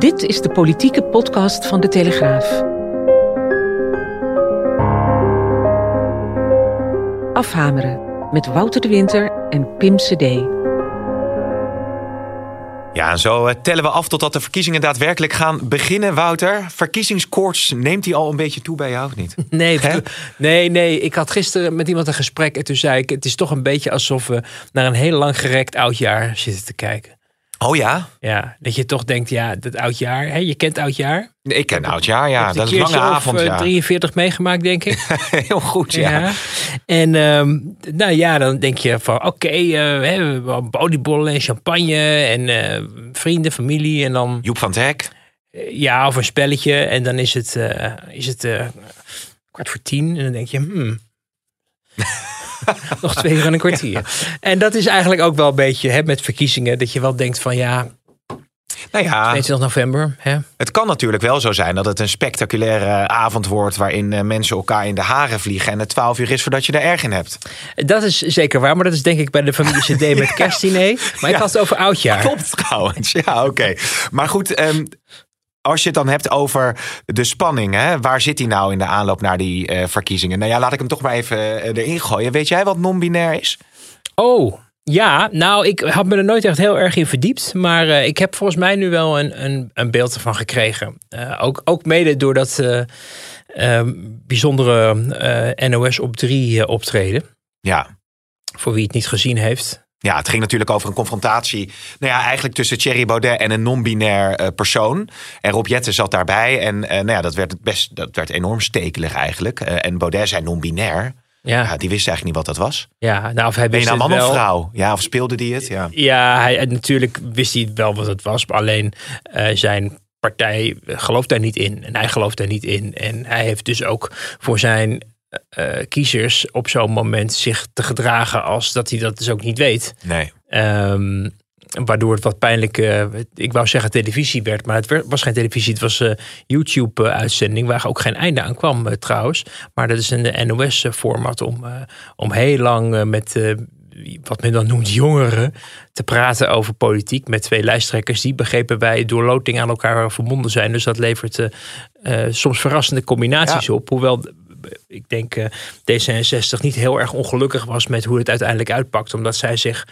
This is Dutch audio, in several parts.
Dit is de politieke podcast van de Telegraaf. Afhameren met Wouter de Winter en Pim CD. Ja, en zo eh, tellen we af totdat de verkiezingen daadwerkelijk gaan beginnen. Wouter, verkiezingskoorts, neemt die al een beetje toe bij jou of niet? Nee, nee, nee. Ik had gisteren met iemand een gesprek en toen zei ik... het is toch een beetje alsof we naar een heel lang gerekt oudjaar zitten te kijken. Oh ja? Ja, dat je toch denkt, ja, dat oudjaar... Hè, je kent oudjaar? Ik ken oudjaar, ja. Dat is een lange of, avond, eh, ja. 43 meegemaakt, denk ik. Heel goed, ja. Ja. En ehm, nou ja, dan denk je van oké, eh, we hebben oliebollen en champagne en eh, vrienden, familie en dan Joep van het Hek. ja, of een spelletje en dan is het, is het kwart voor tien en dan denk je hmm. Nog twee uur en een kwartier. En dat is eigenlijk ook wel een beetje hè, met verkiezingen. Dat je wel denkt van ja, Nou ja, 22 november. Hè? het kan natuurlijk wel zo zijn dat het een spectaculaire avond wordt... waarin eh, mensen elkaar in de haren vliegen... en het 12 uur is voordat je er erg in hebt. Dat is zeker waar. Maar dat is denk ik bij de familie CD met kerstdiner. Maar ik Ja. had het over oudjaar. Klopt trouwens, ja oké. Maar goed, ehm, als je het dan hebt over de spanning... Hè, waar zit die nou in de aanloop naar die eh, verkiezingen? Nou ja, laat ik hem toch maar even eh, erin gooien. Weet jij wat non-binair is? Oh, ja. Nou, ik had me er nooit echt heel erg in verdiept. Maar eh, ik heb volgens mij nu wel een, een, een beeld ervan gekregen. Ook, ook mede door dat eh, bijzondere NOS op 3 optreden. Ja, Voor wie het niet gezien heeft. Ja, het ging natuurlijk over een confrontatie. Nou ja, eigenlijk tussen Thierry Baudet en een non-binair eh, persoon. En Rob Jetten zat daarbij. En eh, nou ja, dat werd, het best, dat werd enorm stekelig eigenlijk. Eh, en Baudet zei non-binair. Ja, Ja, die wist eigenlijk niet wat dat was. ja nou of hij Ben je nou man of vrouw? Ja, of speelde die het? Ja. Ja, hij, natuurlijk wist hij wel wat het was. Maar alleen zijn partij gelooft daar niet in. En hij gelooft daar niet in. En hij heeft dus ook voor zijn eh, kiezers op zo'n moment zich te gedragen als dat hij dat dus ook niet weet. Nee. Ehm, waardoor het wat pijnlijk, eh, ik wou zeggen televisie werd, maar het was geen televisie. Het was een YouTube-uitzending waar ook geen einde aan kwam eh, trouwens. Maar dat is een NOS-format om, eh, om heel lang eh, met eh, wat men dan noemt jongeren te praten over politiek. Met twee lijsttrekkers die begrepen wij door loting aan elkaar verbonden zijn. Dus dat levert eh, eh, soms verrassende combinaties Ja. op. Hoewel ik denk eh, D66 niet heel erg ongelukkig was met hoe het uiteindelijk uitpakt. Omdat zij zich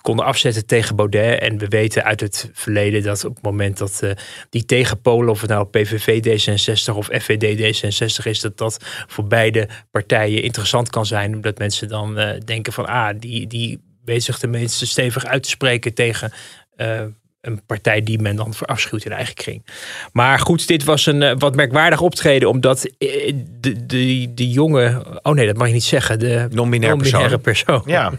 konden afzetten tegen Baudet. En we weten uit het verleden dat op het moment dat eh, die tegenpolen, of het nou PVV D66 of FVD D66 is, dat dat voor beide partijen interessant kan zijn. Omdat mensen dan eh, denken van, ah, die, die weet zich tenminste stevig uit te spreken tegen eh, een partij die men dan verafschuwt in eigen kring. Maar goed, dit was een eh, wat merkwaardig optreden, omdat eh, de, de, de jonge, oh nee, dat mag je niet zeggen, de Non-binair non-binaire persoon. persoon Ja.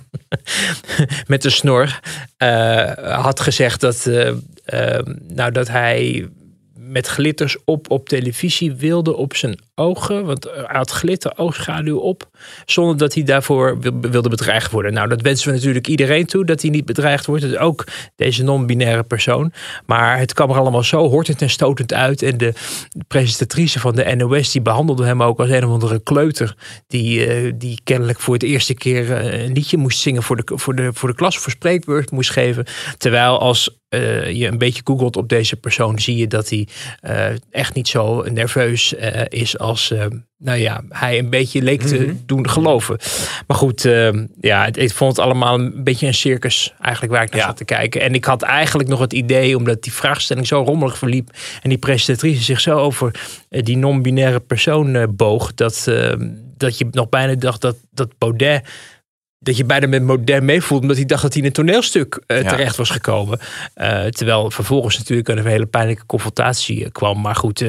met de snor uh, had gezegd dat, uh, nou, dat hij met glitters op op televisie wilde op zijn ogen. Want hij had glitter oogschaduw op. Zonder dat hij daarvoor wilde bedreigd worden. Nou, dat wensen we natuurlijk iedereen toe. Dat hij niet bedreigd wordt. Dus ook deze non-binaire persoon. Maar het kwam er allemaal zo hortend en stotend uit. En de presentatrice van de NOS. Die behandelde hem ook als een of andere kleuter. Die, uh, die kennelijk voor het eerste keer eh, een liedje moest zingen. Voor de, voor de, voor de klas. Voor spreekbeurt moest geven. Terwijl als je een beetje googelt op deze persoon, zie je dat hij echt niet zo nerveus is als nou ja, hij een beetje leek te mm -hmm. doen geloven. Maar goed, ja, het, ik vond het allemaal een beetje een circus eigenlijk waar ik naar ja. zat te kijken. En ik had eigenlijk nog het idee, omdat die vraagstelling zo rommelig verliep en die presentatrice zich zo over die non-binaire persoon boog, dat, dat je nog bijna dacht dat, dat Baudet dat je bijna met modern meevoelt, omdat hij dacht dat hij in een toneelstuk uh, terecht was gekomen. Uh, terwijl vervolgens natuurlijk een hele pijnlijke confrontatie uh, kwam. Maar goed,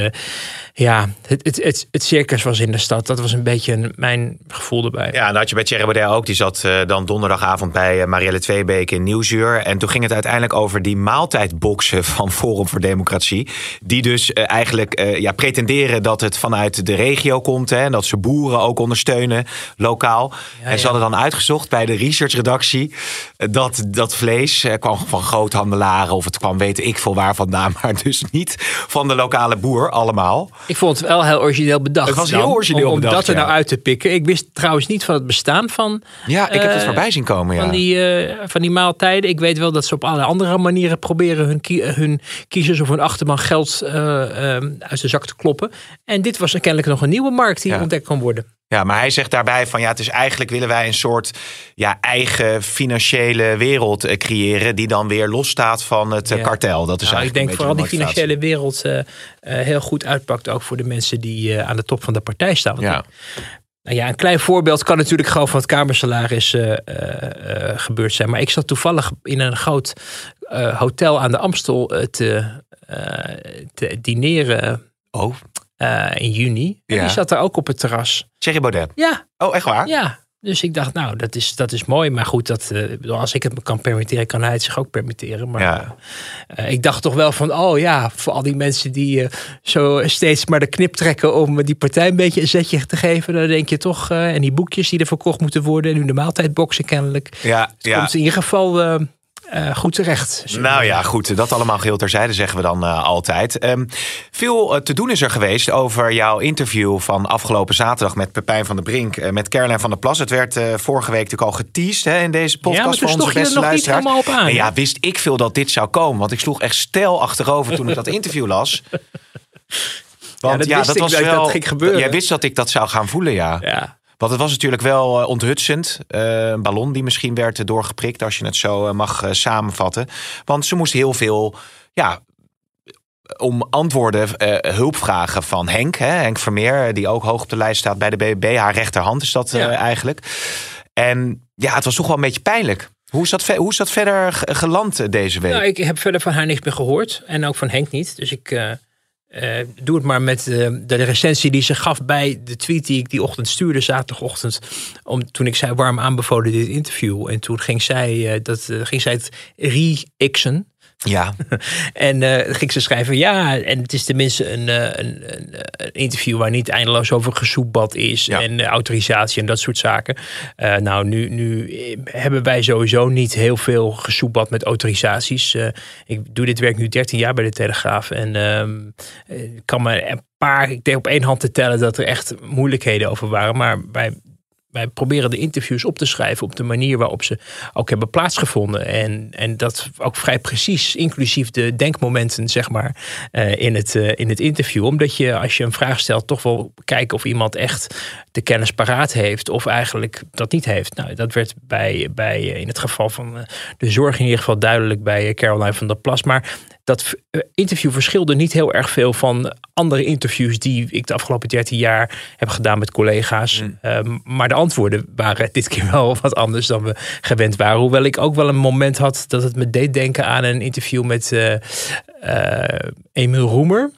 ja, het, het, het, het, circus was in de stad. Dat was een beetje een, mijn gevoel erbij. Ja, en dat had je bij Thierry Baudet ook. Die zat dan donderdagavond bij Marielle Tweebeek in Nieuwsuur. En toen ging het uiteindelijk over die maaltijdboxen van Forum voor Democratie. Die dus eigenlijk ja, pretenderen dat het vanuit de regio komt. Hè, en dat ze boeren ook ondersteunen, lokaal. Ja, en ze hadden dan uitgezocht bij de researchredactie. Dat dat vlees eh, kwam van groothandelaren of het kwam weet ik veel waar vandaan. Maar dus niet van de lokale boer allemaal. Ik vond het wel heel origineel bedacht. Het was heel origineel om, bedacht. Om dat er nou uit te pikken. Ik wist trouwens niet van het bestaan van... Ja, ik heb het eh, voorbij zien komen. Ja. Van, die, uh, van die maaltijden. Ik weet wel dat ze op alle andere manieren proberen hun, hun kiezers of hun achterban geld uh, uit de zak te kloppen. En dit was kennelijk nog een nieuwe markt die ontdekt kan worden. Ja, maar hij zegt daarbij van ja, het is eigenlijk willen wij een soort ja, eigen financiële wereld eh, creëren die dan weer losstaat van het eh, kartel. Dat is nou, eigenlijk ik denk vooral die financiële wereld uh, heel goed uitpakt ook voor de mensen die aan de top van de partij staan. Ja. Nou ja, een klein voorbeeld kan natuurlijk gewoon van het kamersalaris uh, gebeurd zijn. Maar ik zat toevallig in een groot hotel aan de Amstel te, te dineren. Oh. Uh, in juni. En die zat er ook op het terras. Thierry Baudet? Ja. Oh, echt waar? Ja. Dus ik dacht, nou, dat is, dat is mooi. Maar goed, dat, uh, als ik het me kan permitteren, kan hij het zich ook permitteren. Maar ja. uh, ik dacht toch wel van, oh ja, voor al die mensen die zo steeds maar de knip trekken om die partij een beetje een zetje te geven. Dan denk je toch, en die boekjes die er verkocht moeten worden. En nu de maaltijdboxen kennelijk. Ja, het ja. komt in ieder geval uh, goed terecht. Nou ja, goed. Dat allemaal geheel terzijde zeggen we dan uh, altijd. Um, veel uh, te doen is er geweest over jouw interview van afgelopen zaterdag met Pepijn van der Brink, met Caroline van der Plas. Het werd vorige week natuurlijk al geteased hè, in deze podcast ja, van onze beste luisteraars. Op aan, en ja, wist ik veel dat dit zou komen, want ik sloeg echt stijl achterover toen ik dat interview las. Want ja, dat, ja, dat was wel. Dat ging gebeuren. Jij wist dat ik dat zou gaan voelen, ja. Ja. Want het was natuurlijk wel uh, onthutsend. Uh, een ballon die misschien werd doorgeprikt, als je het zo uh, mag samenvatten. Want ze moest heel veel, ja, om antwoorden hulp vragen van Henk. Hè? Henk Vermeer, die ook hoog op de lijst staat bij de BBB. Haar rechterhand is dat ja. eigenlijk. En ja, het was toch wel een beetje pijnlijk. Hoe is dat, hoe is dat verder geland deze week? Nou, ik heb verder van haar niks meer gehoord. En ook van Henk niet. Dus ik uh, doe het maar met uh, de recensie die ze gaf bij de tweet die ik die ochtend stuurde, zaterdagochtend. Om, toen ik zei warm aanbevolen dit interview. En toen ging zij, uh, dat, ging zij het re-xen. Ja. en uh, ging ze schrijven, ja, en het is tenminste een, een, een interview waar niet eindeloos over gesoepbad is ja. en autorisatie en dat soort zaken. Uh, nou, nu, nu hebben wij sowieso niet heel veel gesoepbad met autorisaties. Uh, ik doe dit werk nu 13 jaar bij de Telegraaf en ik kan me een paar, ik denk op één hand te tellen dat er echt moeilijkheden over waren, maar bij wij proberen de interviews op te schrijven op de manier waarop ze ook hebben plaatsgevonden. En, en dat ook vrij precies, inclusief de denkmomenten, zeg maar, uh, in, het, uh, in het interview. Omdat je, als je een vraag stelt, toch wel kijken of iemand echt de kennis paraat heeft of eigenlijk dat niet heeft. Nou, dat werd bij, bij in het geval van de zorg in ieder geval duidelijk bij Caroline van der Plas. Maar dat interview verschilde niet heel erg veel van andere interviews die ik de afgelopen 13 jaar heb gedaan met collega's. Mm. Um, maar de antwoorden waren dit keer wel wat anders dan we gewend waren. Hoewel ik ook wel een moment had dat het me deed denken aan een interview met uh, uh, Emiel Roemer.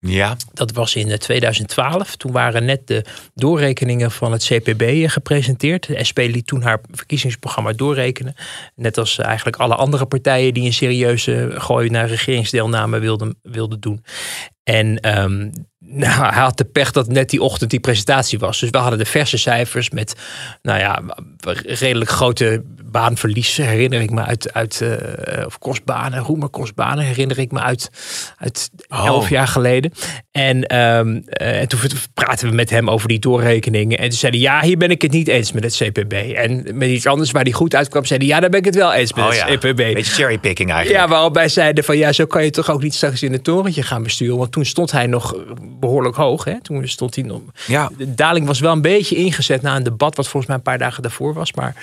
Ja. Dat was in 2012. Toen waren net de doorrekeningen van het CPB gepresenteerd. De SP liet toen haar verkiezingsprogramma doorrekenen. Net als eigenlijk alle andere partijen die een serieuze gooi naar regeringsdeelname wilden, wilden doen. En um, nou, hij had de pech dat net die ochtend die presentatie was. Dus we hadden de verse cijfers met, nou ja, redelijk grote baanverlies. Herinner ik me uit, uit uh, of kostbanen, roemer kostbanen, herinner ik me uit, uit Oh. elf jaar geleden. En, um, uh, en toen praten we met hem over die doorrekeningen. En toen zei hij, ja, hier ben ik het niet eens met het CPB. En met iets anders waar hij goed uitkwam, zei hij, ja, daar ben ik het wel eens met oh, het ja. CPB. Beetje cherrypicking eigenlijk. Ja, waarop wij zeiden van, ja, zo kan je toch ook niet straks in het torentje gaan besturen. Want toen stond hij nog behoorlijk hoog. Hè? Toen stond hij nog. Ja. De daling was wel een beetje ingezet na een debat, wat volgens mij een paar dagen daarvoor was. Maar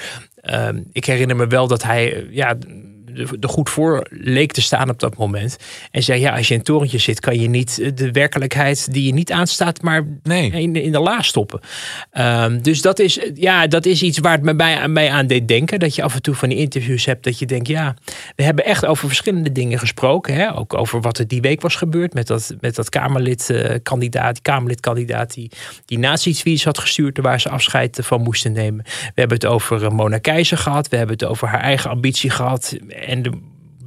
uh, ik herinner me wel dat hij, ja, er goed voor leek te staan op dat moment. En zei, ja, als je in een torentje zit, kan je niet de werkelijkheid die je niet aanstaat, maar Nee. in, in de la stoppen. Ehm, dus dat is, ja, dat is iets waar het me bij, mij aan deed denken. Dat je af en toe van die interviews hebt dat je denkt, ja, we hebben echt over verschillende dingen gesproken. Hè? Ook over wat er die week was gebeurd met dat, met dat Kamerlid, eh, Kamerlid-kandidaat die, die nazi-tweets had gestuurd waar ze afscheid van moesten nemen. We hebben het over eh, Mona Keizer gehad. We hebben het over haar eigen ambitie gehad. En de,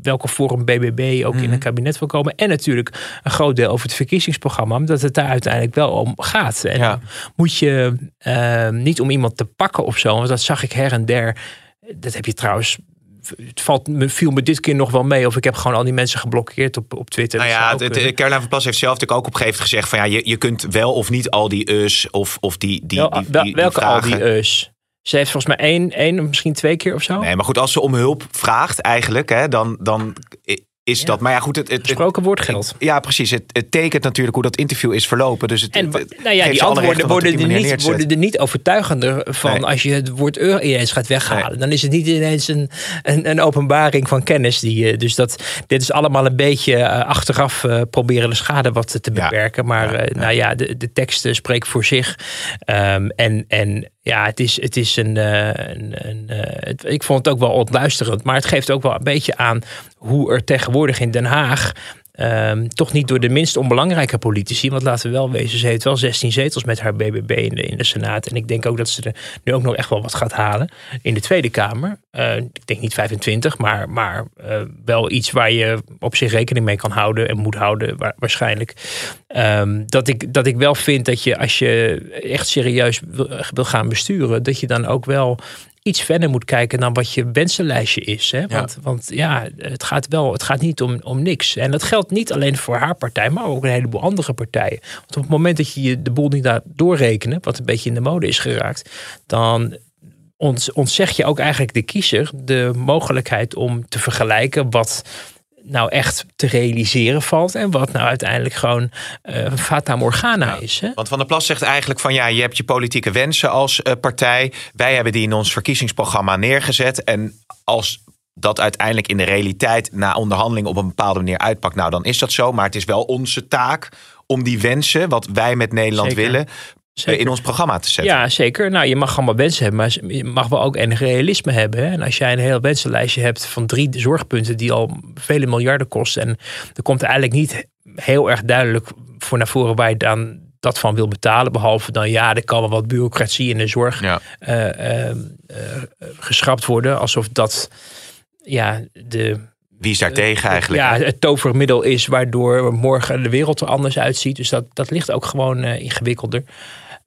welke vorm BBB ook in een kabinet wil komen. En natuurlijk een groot deel over het verkiezingsprogramma. Omdat het daar uiteindelijk wel om gaat. En Ja. moet je eh, niet om iemand te pakken of zo. Want dat zag ik her en der. Dat heb je trouwens... Het valt, me, viel me dit keer nog wel mee. Of ik heb gewoon al die mensen geblokkeerd op, op Twitter. Nou ja, het, Caroline van Plas heeft zelf natuurlijk ook op een gegeven moment gezegd van ja, je, je kunt wel of niet al die us of, of die, die, Wel- die, die, wel- die welke al die us? Ze heeft volgens mij één, één misschien twee keer of zo. Nee, maar goed, als ze om hulp vraagt eigenlijk, hè, dan, dan is Ja. dat. Maar ja, goed, het, het, Gesproken woord geldt. ja, precies. Het, het tekent natuurlijk hoe dat interview is verlopen. Dus het, En het- nou ja, die antwoorden worden er, niet, worden er niet overtuigender van Nee. als je het woord euro ineens gaat weghalen. Nee. Dan is het niet ineens een, een, een openbaring van kennis. Die, eh, dus dat, dit is allemaal een beetje eh, achteraf eh, proberen de schade wat te Ja. beperken. Maar nou ja, de, de tekst spreekt voor zich. Ehm, en, en ja, het is, het is een. eh, een, een eh, ik vond het ook wel ontluisterend. Maar het geeft ook wel een beetje aan hoe er tegenwoordig in Den Haag. Ehm, toch niet door de minst onbelangrijke politici. Want laten we wel wezen, ze heeft wel 16 zetels met haar BBB in de, Senaat. En ik denk ook dat ze er nu ook nog echt wel wat gaat halen in de Tweede Kamer. Eh, ik denk niet 25, maar, maar eh, wel iets waar je op zich rekening mee kan houden en moet houden, wa- waarschijnlijk. Ehm, dat, ik, dat ik wel vind dat je als je echt serieus wil gaan besturen, dat je dan ook wel iets verder moet kijken dan wat je wensenlijstje is. Hè? Want, want ja, het gaat wel, het gaat niet om, om niks. En dat geldt niet alleen voor haar partij, maar ook een heleboel andere partijen. Want op het moment dat je je de boel niet laat doorrekenen, wat een beetje in de mode is geraakt, dan ont, ontzeg je ook eigenlijk de kiezer de mogelijkheid om te vergelijken wat nou echt te realiseren valt en wat nou uiteindelijk gewoon eh fata morgana is. Hè? Want Van der Plas zegt eigenlijk van ja, je hebt je politieke wensen als eh, partij. Wij hebben die in ons verkiezingsprogramma neergezet. En als dat uiteindelijk in de realiteit na onderhandeling op een bepaalde manier uitpakt, nou dan is dat zo. Maar het is wel onze taak om die wensen, wat wij met Nederland Zeker. willen, Zeker. in ons programma te zetten. Ja, zeker. Nou, je mag allemaal wensen hebben, maar je mag wel ook enig realisme hebben. Hè? En als jij een heel wensenlijstje hebt van drie zorgpunten die al vele miljarden kosten. En er komt eigenlijk niet heel erg duidelijk voor naar voren waar je dan dat van wil betalen. Behalve dan, ja, er kan wel wat bureaucratie in de zorg Ja. eh, eh, eh, geschrapt worden. Alsof dat, ja, de, Wie is daar tegen eigenlijk? ja, het tovermiddel is waardoor morgen de wereld er anders uitziet. Dus dat, dat ligt ook gewoon eh, ingewikkelder.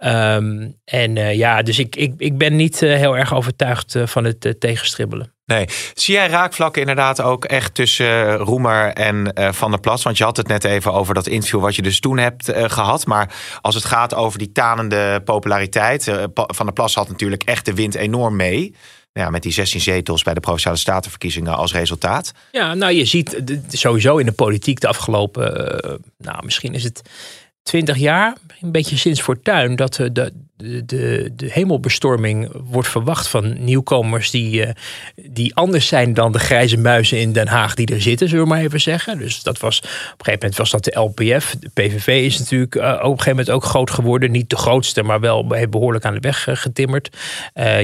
Ehm, en eh, ja, dus ik, ik, ik ben niet eh, heel erg overtuigd eh, van het tegenstribbelen. Nee. Zie jij raakvlakken inderdaad ook echt tussen Roemer en Van der Plas? Want je had het net even over dat interview wat je dus toen hebt eh, gehad. Maar als het gaat over die tanende populariteit. Van der Plas had natuurlijk echt de wind enorm mee. Nou Ja, met die 16 zetels bij de Provinciale Statenverkiezingen als resultaat. Ja, nou je ziet sowieso in de politiek de afgelopen, nou misschien is het twintig jaar, een beetje sinds Fortuin, dat eh, de, de, de, hemelbestorming wordt verwacht van nieuwkomers die, eh, die anders zijn dan de grijze muizen in Den Haag die er zitten, zullen we maar even zeggen. Dus dat was, op een gegeven moment was dat de LPF. De PVV is natuurlijk eh, op een gegeven moment ook groot geworden. Niet de grootste, maar wel behoorlijk aan de weg eh, getimmerd.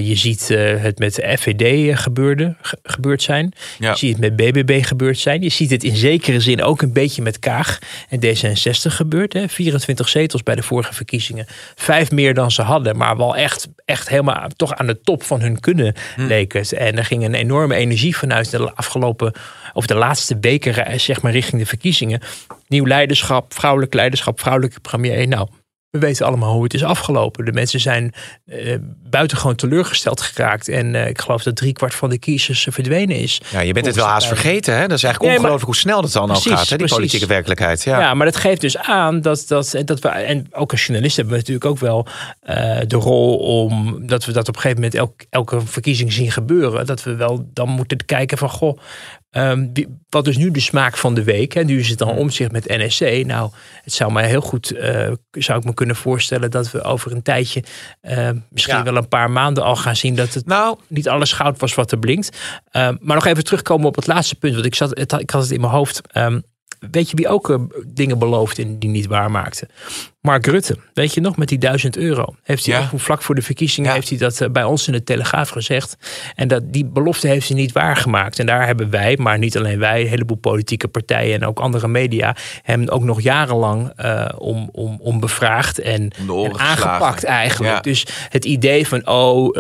Je ziet het met de FVD gebeurde, ge- gebeurd zijn. Ja. Je ziet het met BBB gebeurd zijn. Je ziet het in zekere zin ook een beetje met Kaag en D66 gebeurd. Hè. 24 zetels bij de vorige verkiezingen. Vijf meer dan ze hadden, maar wel echt, echt helemaal toch aan de top van hun kunnen leek het. En er ging een enorme energie vanuit de afgelopen, of de laatste weken, eh, zeg maar, richting de verkiezingen. Nieuw leiderschap, vrouwelijk leiderschap, vrouwelijke premier. Nou, we weten allemaal hoe het is afgelopen. De mensen zijn eh, buitengewoon teleurgesteld geraakt. En eh, ik geloof dat driekwart van de kiezers verdwenen is. Ja, je bent het wel haast vergeten. Hè? Dat is eigenlijk Nee, maar- ongelooflijk hoe snel dat dan Precies, ook gaat. Hè? Die precies. politieke werkelijkheid. Ja. Ja. maar dat geeft dus aan dat, dat, en dat we, en ook als journalist hebben we natuurlijk ook wel eh, de rol om, dat we dat op een gegeven moment elk, elke verkiezing zien gebeuren. Dat we wel dan moeten kijken van, goh, ehm, wat is nu de smaak van de week? En nu is het dan omzicht met NSC. Nou, het zou mij heel goed, eh, zou ik me kunnen voorstellen dat we over een tijdje eh, misschien Ja. wel een paar maanden al gaan zien dat het Nou, niet alles goud was wat er blinkt. Ehm, maar nog even terugkomen op het laatste punt. Want ik, zat, het, ik had het in mijn hoofd. Ehm, weet je wie ook eh, dingen beloofde en die niet waarmaakte? Mark Rutte. Weet je nog, met die duizend euro. Heeft hij Ja. ook vlak voor de verkiezingen Ja. heeft hij dat eh, bij ons in de Telegraaf gezegd. En dat, die belofte heeft hij niet waargemaakt. En daar hebben wij, maar niet alleen wij, een heleboel politieke partijen en ook andere media, hem ook nog jarenlang eh, om, om, om bevraagd en, aangepakt eigenlijk. Ja. Dus het idee van, oh,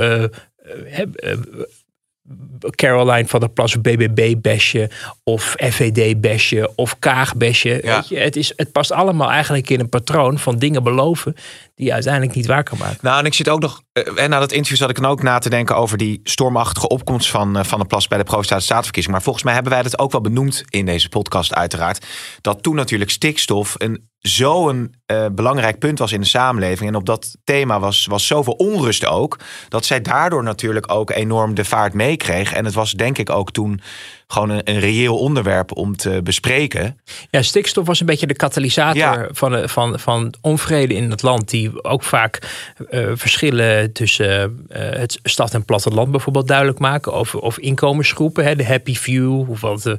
Caroline van der Plas BBB-besje of FVD-besje of Kaag-besje. Ja. Het, is, het past allemaal eigenlijk in een patroon van dingen beloven die uiteindelijk niet waar kan maken. Nou, en ik zit ook nog. eh, En na dat interview zat ik dan ook na te denken over die stormachtige opkomst van eh, Van der Plas bij de Provinciale Statenverkiezing. Maar volgens mij hebben wij dat ook wel benoemd in deze podcast, uiteraard. Dat toen natuurlijk stikstof een zo'n eh belangrijk punt was in de samenleving. En op dat thema was, was zoveel onrust ook. Dat zij daardoor natuurlijk ook enorm de vaart meekreeg. En het was denk ik ook toen gewoon een, een reëel onderwerp om te bespreken. Ja, stikstof was een beetje de katalysator Ja. van, eh, van, van onvrede in het land. Die ook vaak eh, verschillen tussen eh, het stad en platteland bijvoorbeeld duidelijk maken. Of, of inkomensgroepen, hè, de happy few. Of wat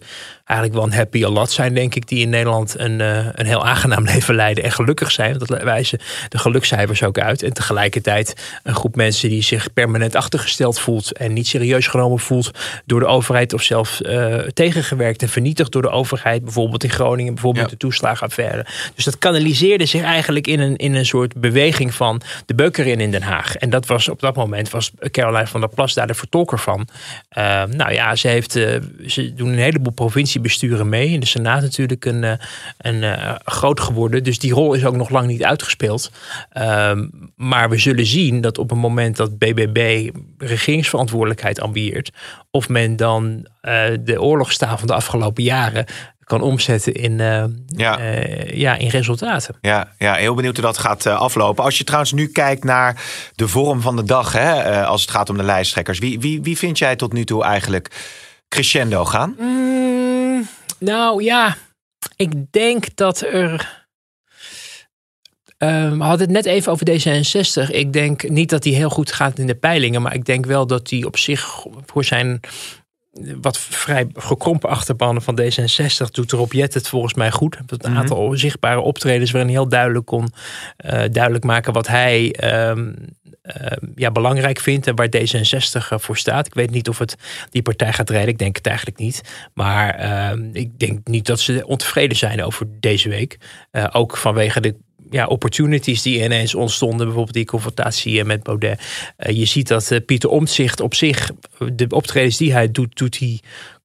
eigenlijk wel een happy a lot zijn, denk ik. Die in Nederland een, eh, een heel aangenaam leven leiden en gelukkig zijn. Dat wijzen de gelukscijfers ook uit. En tegelijkertijd een groep mensen die zich permanent achtergesteld voelt. En niet serieus genomen voelt door de overheid. Of zelfs eh, tegengewerkt en vernietigd door de overheid. Bijvoorbeeld in Groningen, bijvoorbeeld Ja. de toeslagenaffaire. Dus dat kanaliseerde zich eigenlijk in een, in een soort beweging van de beukerin in Den Haag. En dat was op dat moment was Caroline van der Plas daar de vertolker van. Eh, nou ja, ze, heeft, eh, ze doen een heleboel provinciebesturen mee. In de Senaat natuurlijk een, eh, een, eh, groot geworden. Dus die rol is ook nog lang niet uitgespeeld. Ehm, maar we zullen zien dat op het moment dat BBB regeringsverantwoordelijkheid ambieert. Of men dan eh, de oorlogstaal van de afgelopen jaren kan omzetten in, eh, Ja. eh, ja, in resultaten. Ja, ja, heel benieuwd hoe dat gaat aflopen. Als je trouwens nu kijkt naar de vorm van de dag, hè, eh, als het gaat om de lijsttrekkers. Wie, wie, wie vind jij tot nu toe eigenlijk crescendo gaan? Mm, nou ja, ik denk dat er. Ehm, we hadden het net even over D66. Ik denk niet dat hij heel goed gaat in de peilingen. Maar ik denk wel dat hij op zich voor zijn wat vrij gekrompen achterban van D66 doet Rob Jet het volgens mij goed. Een aantal zichtbare optredens waarin hij heel duidelijk kon eh, duidelijk maken wat hij ehm, ehm, ja, belangrijk vindt en waar D66 voor staat. Ik weet niet of het die partij gaat redden. Ik denk het eigenlijk niet. Maar ehm, ik denk niet dat ze ontevreden zijn over deze week. Eh, ook vanwege de ja, opportunities die ineens ontstonden. Bijvoorbeeld die confrontatie eh, met Baudet. Eh, je ziet dat eh, Pieter Omtzigt op zich, de optredens die hij doet, doet hij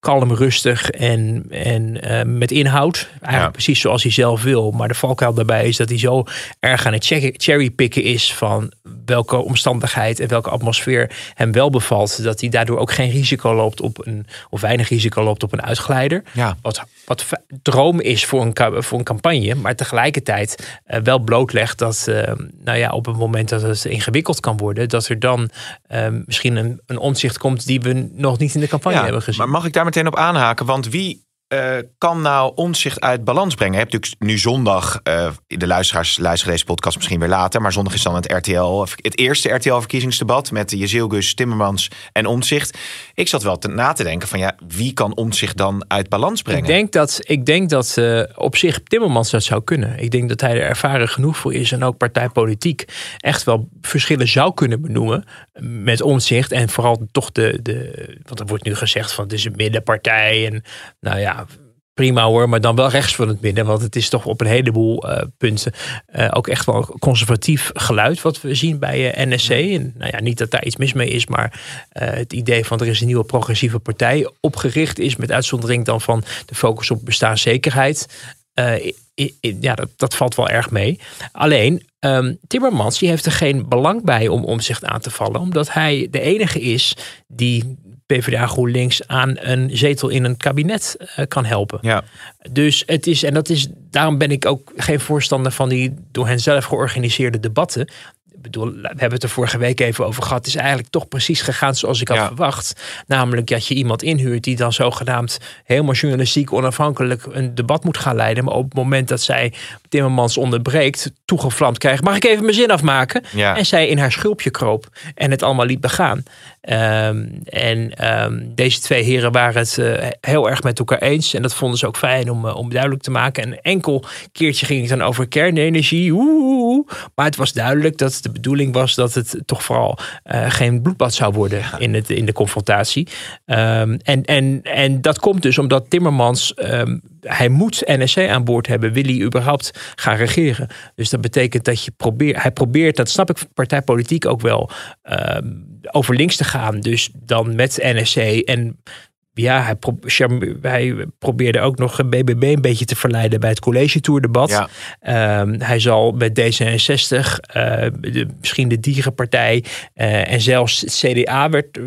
kalm, rustig en, en eh, met inhoud. Eigenlijk Ja. precies zoals hij zelf wil. Maar de valkuil daarbij is dat hij zo erg aan het cherrypicken is van welke omstandigheid en welke atmosfeer hem wel bevalt. Dat hij daardoor ook geen risico loopt op een, of weinig risico loopt op een uitglijder. Ja. Wat, wat droom is voor een, voor een campagne, maar tegelijkertijd eh, wel blootlegt dat, eh, nou ja, op het moment dat het ingewikkeld kan worden, dat er dan eh, misschien een, een omzicht komt die we nog niet in de campagne hebben gezien. maar mag ik daar meteen op aanhaken? Want wie eh, kan nou onzicht uit balans brengen? Je hebt natuurlijk nu zondag, eh, de luisteraars luisteren deze podcast misschien weer later, maar zondag is dan het RTL, het eerste RTL-verkiezingsdebat met Jezilgus, Timmermans en Omzicht. Ik zat wel te, na te denken van ja, wie kan Omzicht dan uit balans brengen? Ik denk dat, ik denk dat eh, op zich Timmermans dat zou kunnen. Ik denk dat hij er ervaren genoeg voor is en ook partijpolitiek echt wel verschillen zou kunnen benoemen met omzicht. En vooral toch de, de want er wordt nu gezegd van het is een middenpartij en nou ja, prima hoor, maar dan wel rechts van het midden. Want het is toch op een heleboel eh, punten eh, ook echt wel een conservatief geluid wat we zien bij eh, NSC. En nou ja, niet dat daar iets mis mee is, maar het idee van er is een nieuwe progressieve partij opgericht is met uitzondering dan van de focus op bestaanszekerheid. I- i- ja, dat, dat valt wel erg mee. Alleen, ehm, Timmermans die heeft er geen belang bij om omzicht aan te vallen. Omdat hij de enige is die PvdA GroenLinks aan een zetel in een kabinet eh, kan helpen. Ja. Dus het is, en dat is, daarom ben ik ook geen voorstander van die door hen zelf georganiseerde debatten. Bedoel, we hebben het er vorige week even over gehad. Het is eigenlijk toch precies gegaan zoals ik had Ja. verwacht. Namelijk dat je iemand inhuurt die dan zogenaamd helemaal journalistiek onafhankelijk een debat moet gaan leiden. Maar op het moment dat zij Timmermans onderbreekt, toegevlamd krijgt. Mag ik even mijn zin afmaken? Ja. En zij in haar schulpje kroop en het allemaal liet begaan. Ehm, en ehm, deze twee heren waren het eh, heel erg met elkaar eens. En dat vonden ze ook fijn om, eh, om duidelijk te maken. En enkel keertje ging het dan over kernenergie. Oeh, maar het was duidelijk dat de bedoeling was dat het toch vooral eh, geen bloedbad zou worden in, het, in de confrontatie. Ehm, en, en, en dat komt dus omdat Timmermans, ehm, hij moet NSC aan boord hebben. Wil hij überhaupt gaan regeren? Dus dat betekent dat je probeert, hij probeert, dat snap ik partijpolitiek ook wel, ehm, over links te gaan. Dus dan met NSC en ja, hij, pro- charme- hij probeerde ook nog BBB een beetje te verleiden bij het college tour debat. Ja. Ehm, hij zal met D66, eh, de, misschien de Dierenpartij eh, en zelfs het CDA werd eh,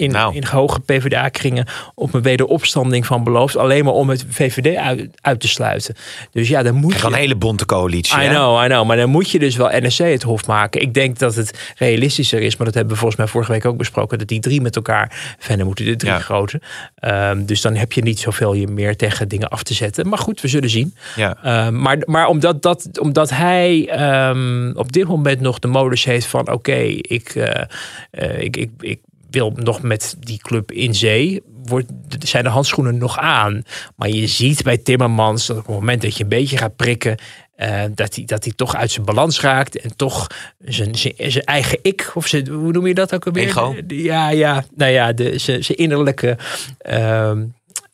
in, Nou. in hoge PvdA-kringen op een wederopstanding van beloofd. Alleen maar om het VVD uit, uit te sluiten. Dus ja, dan moet je... een hele bonte coalitie. I hè? know, I know. Maar dan moet je dus wel NSC het hof maken. Ik denk dat het realistischer is, maar dat hebben we volgens mij vorige week ook besproken, dat die drie met elkaar verder moeten, de drie Ja. grote. Ehm, dus dan heb je niet zoveel je meer tegen dingen af te zetten. Maar goed, we zullen zien. Ja. Ehm, maar, maar omdat, dat, omdat hij ehm, op dit moment nog de modus heeft van oké, ik, eh, eh, ik, ik, ik wil nog met die club in zee. Wordt, zijn de handschoenen nog aan. Maar je ziet bij Timmermans dat op het moment dat je een beetje gaat prikken. Eh, dat, hij, dat hij toch uit zijn balans raakt. En toch zijn, zijn, zijn eigen ik. Of zijn, hoe noem je dat ook alweer? Ego? Ja, ja. Nou ja, de, zijn, zijn innerlijke. ehm,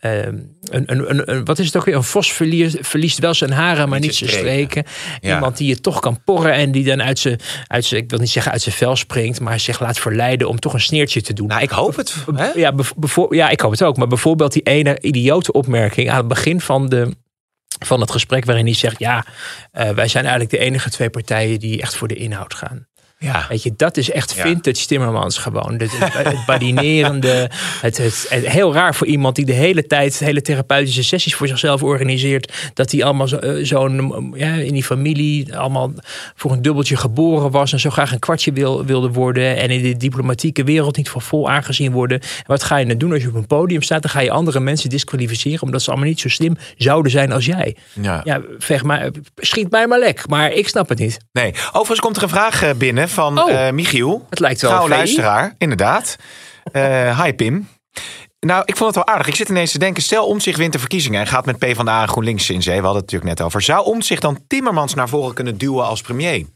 ehm, een, een, een, een- wat is het ook weer? Een vos verliest, verliest wel zijn haren, maar Niet niet zijn streken. Ja. Iemand die je toch kan porren en die dan uit zijn, uit zijn, ik wil niet zeggen uit zijn vel springt, maar zich laat verleiden om toch een sneertje te doen. Nou, ik hoop het. Hè? Ja, ja, ik hoop het ook. Maar bijvoorbeeld die ene idiote opmerking aan het begin van, de, van het gesprek, waarin hij zegt: Ja, eh, wij zijn eigenlijk de enige twee partijen die echt voor de inhoud gaan. Ja. Weet je, dat is echt vintage Timmermans gewoon. Het, het, badinerende. Het, het, het- heel raar voor iemand die de hele tijd hele therapeutische sessies voor zichzelf organiseert. Dat hij allemaal zo- eh, zo'n, ja, in die familie allemaal voor een dubbeltje geboren was. En zo graag een kwartje wil, wilde worden. En in de diplomatieke wereld niet voor vol aangezien worden. En wat ga je nou doen als je op een podium staat? Dan ga je andere mensen disqualificeren. Omdat ze allemaal niet zo slim zouden zijn als jij. Ja. Ja, maar, schiet mij maar lek. Maar ik snap het niet. Nee. Overigens komt er een vraag eh, van Oh. eh, Michiel. Het lijkt wel VI. luisteraar, inderdaad. Eh hi Pim. Nou, ik vond het wel aardig. Ik zit ineens te denken, stel Omtzigt wint de verkiezingen en gaat met PvdA en GroenLinks in zee. We hadden het natuurlijk net over. Zou Omtzigt dan Timmermans naar voren kunnen duwen als premier?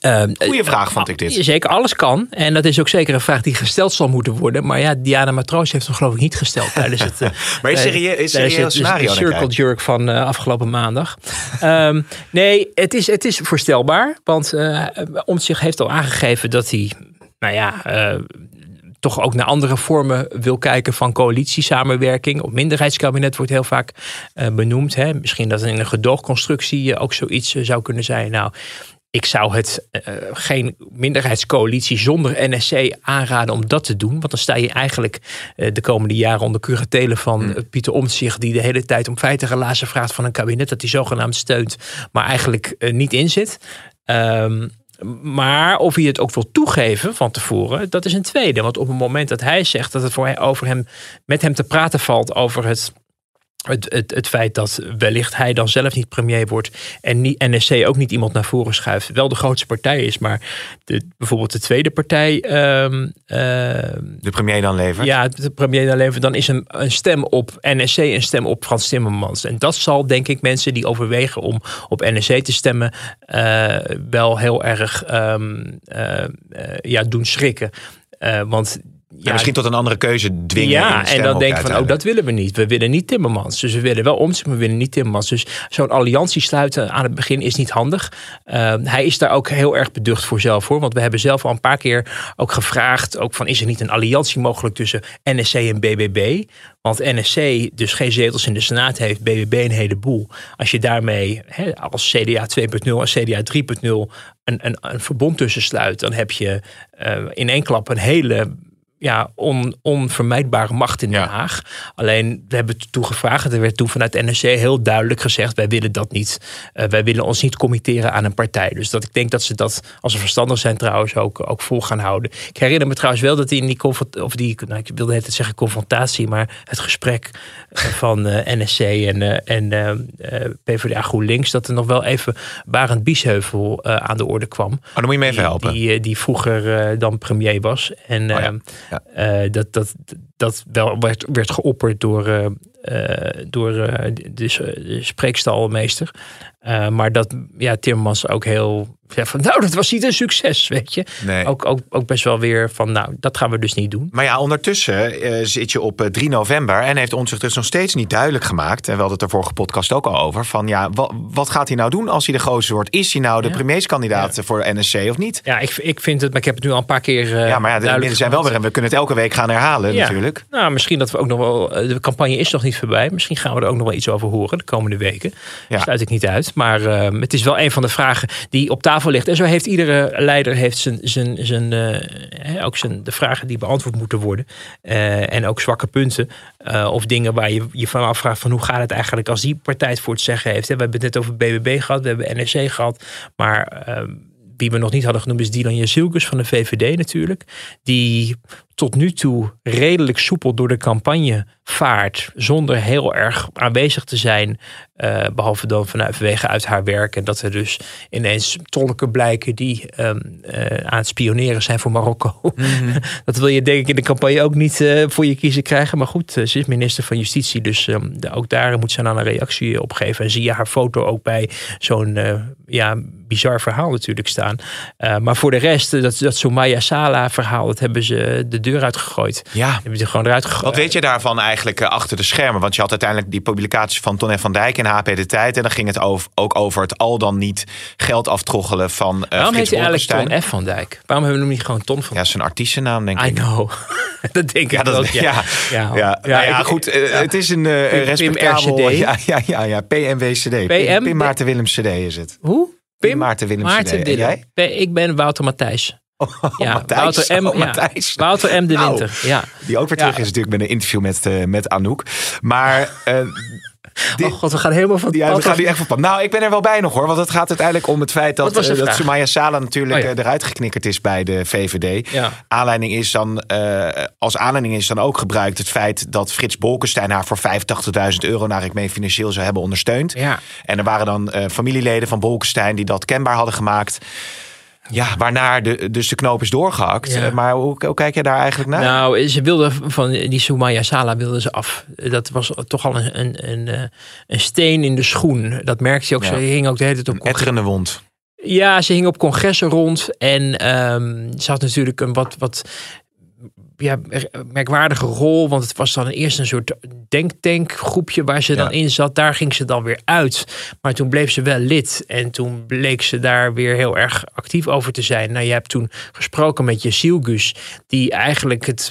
Ehm, Goeie vraag vond ik dit. Zeker, alles kan. En dat is ook zeker een vraag die gesteld zal moeten worden. Maar ja, Diana Matroos heeft hem geloof ik niet gesteld tijdens het... eh, Maar is serieus, is serieus het- scenario? de circle jerk van eh, afgelopen maandag. Ehm, nee, het is, het is voorstelbaar. Want uh, Omtzigt heeft al aangegeven dat hij... Nou ja... eh, toch ook naar andere vormen wil kijken van coalitiesamenwerking. Op minderheidskabinet wordt heel vaak eh, benoemd. Hè? Misschien dat in een gedoogconstructie eh, ook zoiets eh, zou kunnen zijn. Nou, ik zou het uh, geen minderheidscoalitie zonder NSC aanraden om dat te doen. Want dan sta je eigenlijk uh, de komende jaren onder curatelen van uh, Pieter Omtzigt... die de hele tijd om feiten relatie vraagt van een kabinet... dat hij zogenaamd steunt, maar eigenlijk uh, niet inzit. Um, maar of hij het ook wil toegeven van tevoren, dat is een tweede. Want op het moment dat hij zegt dat het voor hij, over hem, met hem te praten valt over het het, het, het feit dat wellicht hij dan zelf niet premier wordt en niet, NSC ook niet iemand naar voren schuift, wel de grootste partij is, maar de, bijvoorbeeld de tweede partij. Um, uh, de premier dan levert? Ja, de premier dan levert, dan is een, een stem op NSC een stem op Frans Timmermans. En dat zal denk ik mensen die overwegen om op NSC te stemmen, uh, wel heel erg um, uh, ja, doen schrikken. want ja, misschien tot een andere keuze dwingen. Ja, en dan denk ik van, oh, dat willen we niet. We willen niet Timmermans. Dus we willen wel Omtzigt, maar we willen niet Timmermans. Dus zo'n alliantie sluiten aan het begin is niet handig. Uh, hij is daar ook heel erg beducht voor zelf hoor. Want we hebben zelf al een paar keer ook gevraagd, ook van, is er niet een alliantie mogelijk tussen NSC en BBB? Want NSC dus geen zetels in de Senaat heeft, BBB een heleboel. Als je daarmee hè, als CDA 2.0 en CDA 3.0 een, een, een verbond tussen sluit, dan heb je uh, in één klap een hele ja, on, onvermijdbare macht in Den Ja. Haag. Alleen, we hebben toen gevraagd. Er werd toen vanuit NRC heel duidelijk gezegd: wij willen dat niet. Eh, wij willen ons niet committeren aan een partij. Dus dat ik denk dat ze dat, als ze verstandig zijn, trouwens ook, ook vol gaan houden. Ik herinner me trouwens wel dat in die, of die nou, ik wilde net zeggen confrontatie, maar het gesprek eh, van eh, NSC en, en PvdA GroenLinks, dat er nog wel even Barend Biesheuvel aan de orde kwam. Oh, dan moet je me even Die- helpen. Die, die vroeger dan premier was. En Oh ja, ehm, ja. eh, dat, dat, dat wel werd, werd geopperd door, eh, door eh, de, de spreekstalmeester. Eh, maar dat ja, Timmermans ook heel... Ja, van, nou, dat was niet een succes, weet je. Nee. Ook, ook, ook best wel weer van, nou, dat gaan we dus niet doen. Maar ja, ondertussen eh, zit je op eh, 3 november en heeft ons zich dus nog steeds niet duidelijk gemaakt. En we hadden het er vorige podcast ook al over. Van ja, wat, wat gaat hij nou doen als hij de gozer wordt? Is hij nou de Ja. premierskandidaat voor NSC of niet? Ja, ik, ik vind het, maar ik heb het nu al een paar keer. eh, ja, maar ja, de zijn wel weer. En we kunnen het elke week gaan herhalen natuurlijk. Nou, misschien dat we ook nog wel. eh, De campagne is nog niet voorbij. Misschien gaan we er ook nog wel iets over horen de komende weken. Ja. Sluit ik niet uit. Maar eh, het is wel een van de vragen die op tafel ligt. En zo heeft iedere leider heeft zijn, zijn, zijn, eh, ook zijn, de vragen die beantwoord moeten worden. Eh, en ook zwakke punten. eh, of dingen waar je je van afvraagt van hoe gaat het eigenlijk als die partij het voor het zeggen heeft. We hebben het net over BBB gehad, we hebben NRC gehad. Maar eh, wie we nog niet hadden genoemd is Dylan Jezilkus van de VVD natuurlijk. Die tot nu toe redelijk soepel door de campagne vaart. Zonder heel erg aanwezig te zijn. eh, behalve dan vanuit vanwege uit haar werk. En dat er dus ineens tolken blijken die ehm, eh, aan het spioneren zijn voor Marokko. dat wil je denk ik in de campagne ook niet eh, voor je kiezen krijgen. Maar goed, ze is minister van Justitie. Dus ehm, de- ook daar moet ze dan een reactie op geven. En zie je haar foto ook bij zo'n ja, bizar verhaal natuurlijk staan. Maar voor de rest, dat, dat Somaya Sala verhaal, dat hebben ze de deur uitgegooid. Ja. Hebben ze gewoon eruit gegooid. Wat weet je daarvan eigenlijk eh, achter de schermen? Want je had uiteindelijk die publicaties van Ton en van Dijk in HP De Tijd. En dan ging het over, ook over het al dan niet geld aftroggelen van eh Waarom heet hij eigenlijk. Ton F. van Dijk? Waarom hebben we hem niet gewoon Ton van Ja, zijn artiestennaam denk I ik. know. dat denk Ja, ik dat, ook. ja. Ja, Ja, ja. nou ik- goed. eh. Het is een Pim respectabel... Ja, ja, ja, ja. PMWCD. PM? Pim Maarten Willems CD is het. Hoe? Pim Maarten Willems Maarten CD. En jij? Ik ben Wouter Matthijs. Ja, Matthijs. Wouter M. Oh, ja. Wouter M. de Nou. Winter. Ja. Die ook weer Ja. terug is natuurlijk met een interview met, eh, met Anouk. Maar... eh, die- Oh god, we gaan helemaal van het Ja, we gaan nu echt van pad. Nou, ik ben er wel bij nog hoor. Want het gaat uiteindelijk om het feit dat, eh, dat? Sumaya Sala natuurlijk Oh ja. eruit geknikkerd is bij de VVD. Ja. Aanleiding is dan, eh, als aanleiding is dan ook gebruikt het feit dat Frits Bolkestein haar voor 85.000 euro naar ik meen financieel zou hebben ondersteund. Ja. En er waren dan eh, familieleden van Bolkestein die dat kenbaar hadden gemaakt. Ja, waarna de, dus de knoop is doorgehakt. Ja. Eh, Maar hoe, hoe kijk je daar eigenlijk naar? Nou, ze wilde van die Soumaya Sala wilde ze af. Dat was toch al een, een, een, eh, een steen in de schoen. Dat merkte je ook. Ja. Ze hing ook de hele tijd op een etterende wond. Ja, ze hing op congressen rond. En ehm, ze had natuurlijk een wat, wat ja, merkwaardige rol. Want het was dan eerst een soort denktank groepje waar ze dan in zat. Daar ging ze dan weer uit. Maar toen bleef ze wel lid. En toen bleek ze daar weer heel erg actief over te zijn. Nou, je hebt toen gesproken met Jesielgus. Die eigenlijk het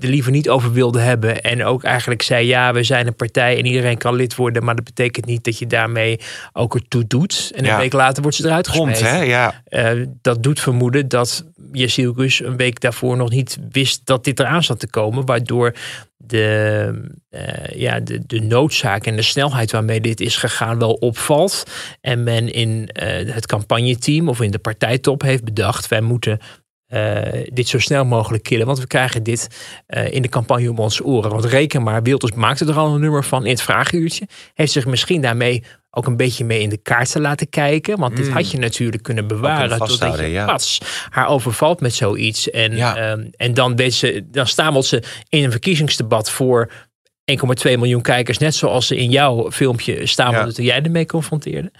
er liever niet over wilde hebben. En ook eigenlijk zei, ja, we zijn een partij en iedereen kan lid worden. Maar dat betekent niet dat je daarmee ook ertoe doet. En een Ja. week later wordt ze eruit Grond, gesmeten. hè? Ja. Eh, dat doet vermoeden dat Jesielkus een week daarvoor nog niet wist dat dit eraan zat te komen. Waardoor de, eh, ja, de, de noodzaak en de snelheid waarmee dit is gegaan wel opvalt. En men in eh, het campagneteam of in de partijtop heeft bedacht... wij moeten eh, dit zo snel mogelijk killen. Want we krijgen dit in de campagne om onze oren. Want reken maar, Wilders maakte er al een nummer van in het vragenuurtje. Heeft zich misschien daarmee ook een beetje mee in de kaart te laten kijken. Want dit had je natuurlijk kunnen bewaren. Totdat je ja. pas haar overvalt met zoiets. En, Ja. ehm, en dan, weet ze, dan stamelt ze in een verkiezingsdebat voor 1,2 miljoen kijkers. Net zoals ze in jouw filmpje Ja. toen jij ermee confronteerde.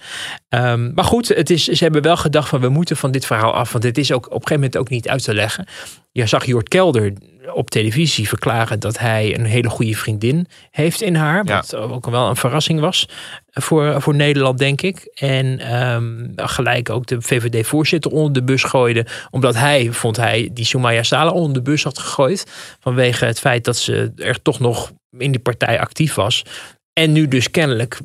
Ehm, maar goed, het is, ze hebben wel gedacht van we moeten van dit verhaal af. Want dit is ook op een gegeven moment ook niet uit te leggen. Je zag Jort Kelder op televisie verklaren dat hij een hele goede vriendin heeft in haar. Ja. Wat ook wel een verrassing was voor, voor Nederland, denk ik. En ehm, gelijk ook de VVD-voorzitter onder de bus gooide. Omdat hij, vond hij, die Soumaya Sala onder de bus had gegooid. Vanwege het feit dat ze er toch nog in die partij actief was. En nu dus kennelijk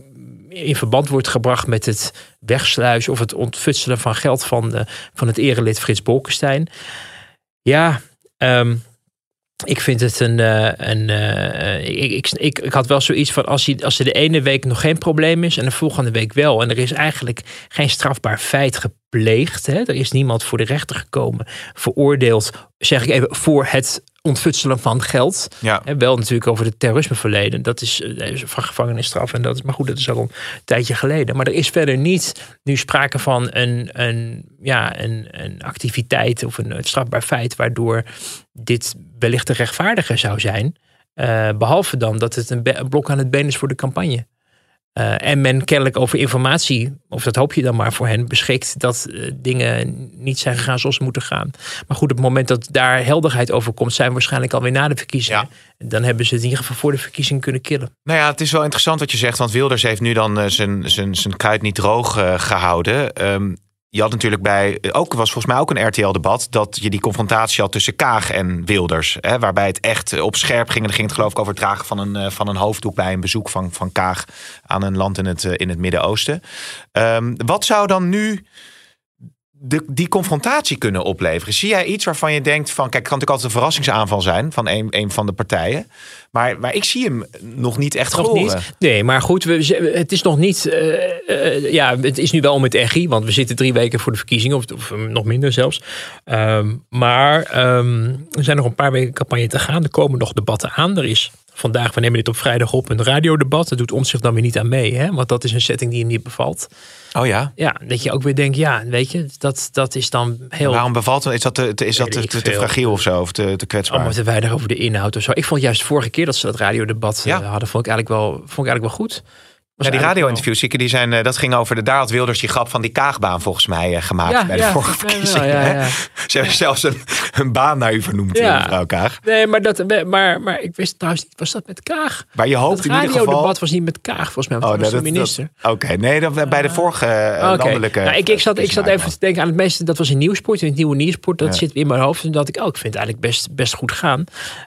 in verband wordt gebracht met het wegsluizen of het ontfutselen van geld van, de, van het erelid Frits Bolkestein. Ja, ehm, ik vind het een. eh, een eh, ik, ik, ik, ik had wel zoiets van. Als, je, als er de ene week nog geen probleem is. en de volgende week wel. en er is eigenlijk geen strafbaar feit gepleegd. Hè, er is niemand voor de rechter gekomen. veroordeeld, zeg ik even, voor het ontfutselen van geld. Ja. Hè, wel natuurlijk over het terrorismeverleden. Dat is, eh, van gevangenisstraf. En dat is, maar goed, dat is al een tijdje geleden. Maar er is verder niet nu sprake van een, een, ja, een, een activiteit of een, strafbaar feit. waardoor dit wellicht te rechtvaardiger zou zijn. Eh, behalve dan dat het een, een blok aan het been is voor de campagne. Eh, en men kennelijk over informatie, of dat hoop je dan maar voor hen, beschikt dat eh, dingen niet zijn gegaan zoals ze moeten gaan. Maar goed, op het moment dat daar helderheid over komt, zijn we waarschijnlijk alweer na de verkiezingen. Dan hebben ze het in ieder geval voor de verkiezingen kunnen killen. Nou ja, het is wel interessant wat je zegt. Want Wilders heeft nu dan eh, zijn, zijn, zijn kuit niet droog eh, gehouden. Ehm, je had natuurlijk bij, ook was volgens mij ook een RTL-debat, dat je die confrontatie had tussen Kaag en Wilders. Hè, waarbij het echt op scherp ging. En dan ging het geloof ik over het dragen van een, eh, van een hoofddoek bij een bezoek van, van Kaag aan een land in het, eh, in het Midden-Oosten. Ehm, wat zou dan nu de, die confrontatie kunnen opleveren? Zie jij iets waarvan je denkt van, kijk, het kan natuurlijk altijd een verrassingsaanval zijn van een, een van de partijen. Maar, maar ik zie hem nog niet echt Nog niet. Nee, maar goed, we, het is nog niet. eh, eh, ja, het is nu wel met echi, want we zitten drie weken voor de verkiezingen, of, of nog minder zelfs. Ehm, maar ehm, er zijn nog een paar weken campagne te gaan. Er komen nog debatten aan. Er is vandaag, we nemen dit op vrijdag op, een radiodebat. Dat doet ons zich dan weer niet aan mee, hè? want dat is een setting die hem niet bevalt. Oh ja. Ja, dat je ook weer denkt, ja, weet je, dat, dat is dan heel. Waarom bevalt het? Is dat te, te- is dat te, te, fragiel of zo? Of te, te kwetsbaar? allemaal te weinig over de inhoud of zo. Ik vond juist vorige keer dat ze dat radiodebat eh, Ja. hadden, vond ik eigenlijk wel, vond ik eigenlijk wel goed. Ja, die radio-interviews, die zijn, eh, dat ging over de. Daar had Wilders die grap van die kaagbaan volgens mij eh, gemaakt bij de vorige verkiezingen. ja, ja. Ze hebben zelfs een, een baan naar u vernoemd, Ja. mevrouw Kaag. Nee, maar, dat, maar, maar ik wist trouwens niet, was dat met Kaag? Maar je hoopt Het in ieder geval. radiodebat was niet met Kaag, volgens mij, Oh, dat de minister. Oké, nee, dat, bij de vorige eh, Oké. landelijke. Nou, ik, ik, zat, ik zat even te denken aan het meeste, dat was in Nieuwsport. En het nieuwe Nieuwsport, dat Ja. zit in mijn hoofd. En dat ik, oh, ik vind het eigenlijk best, best goed gaan.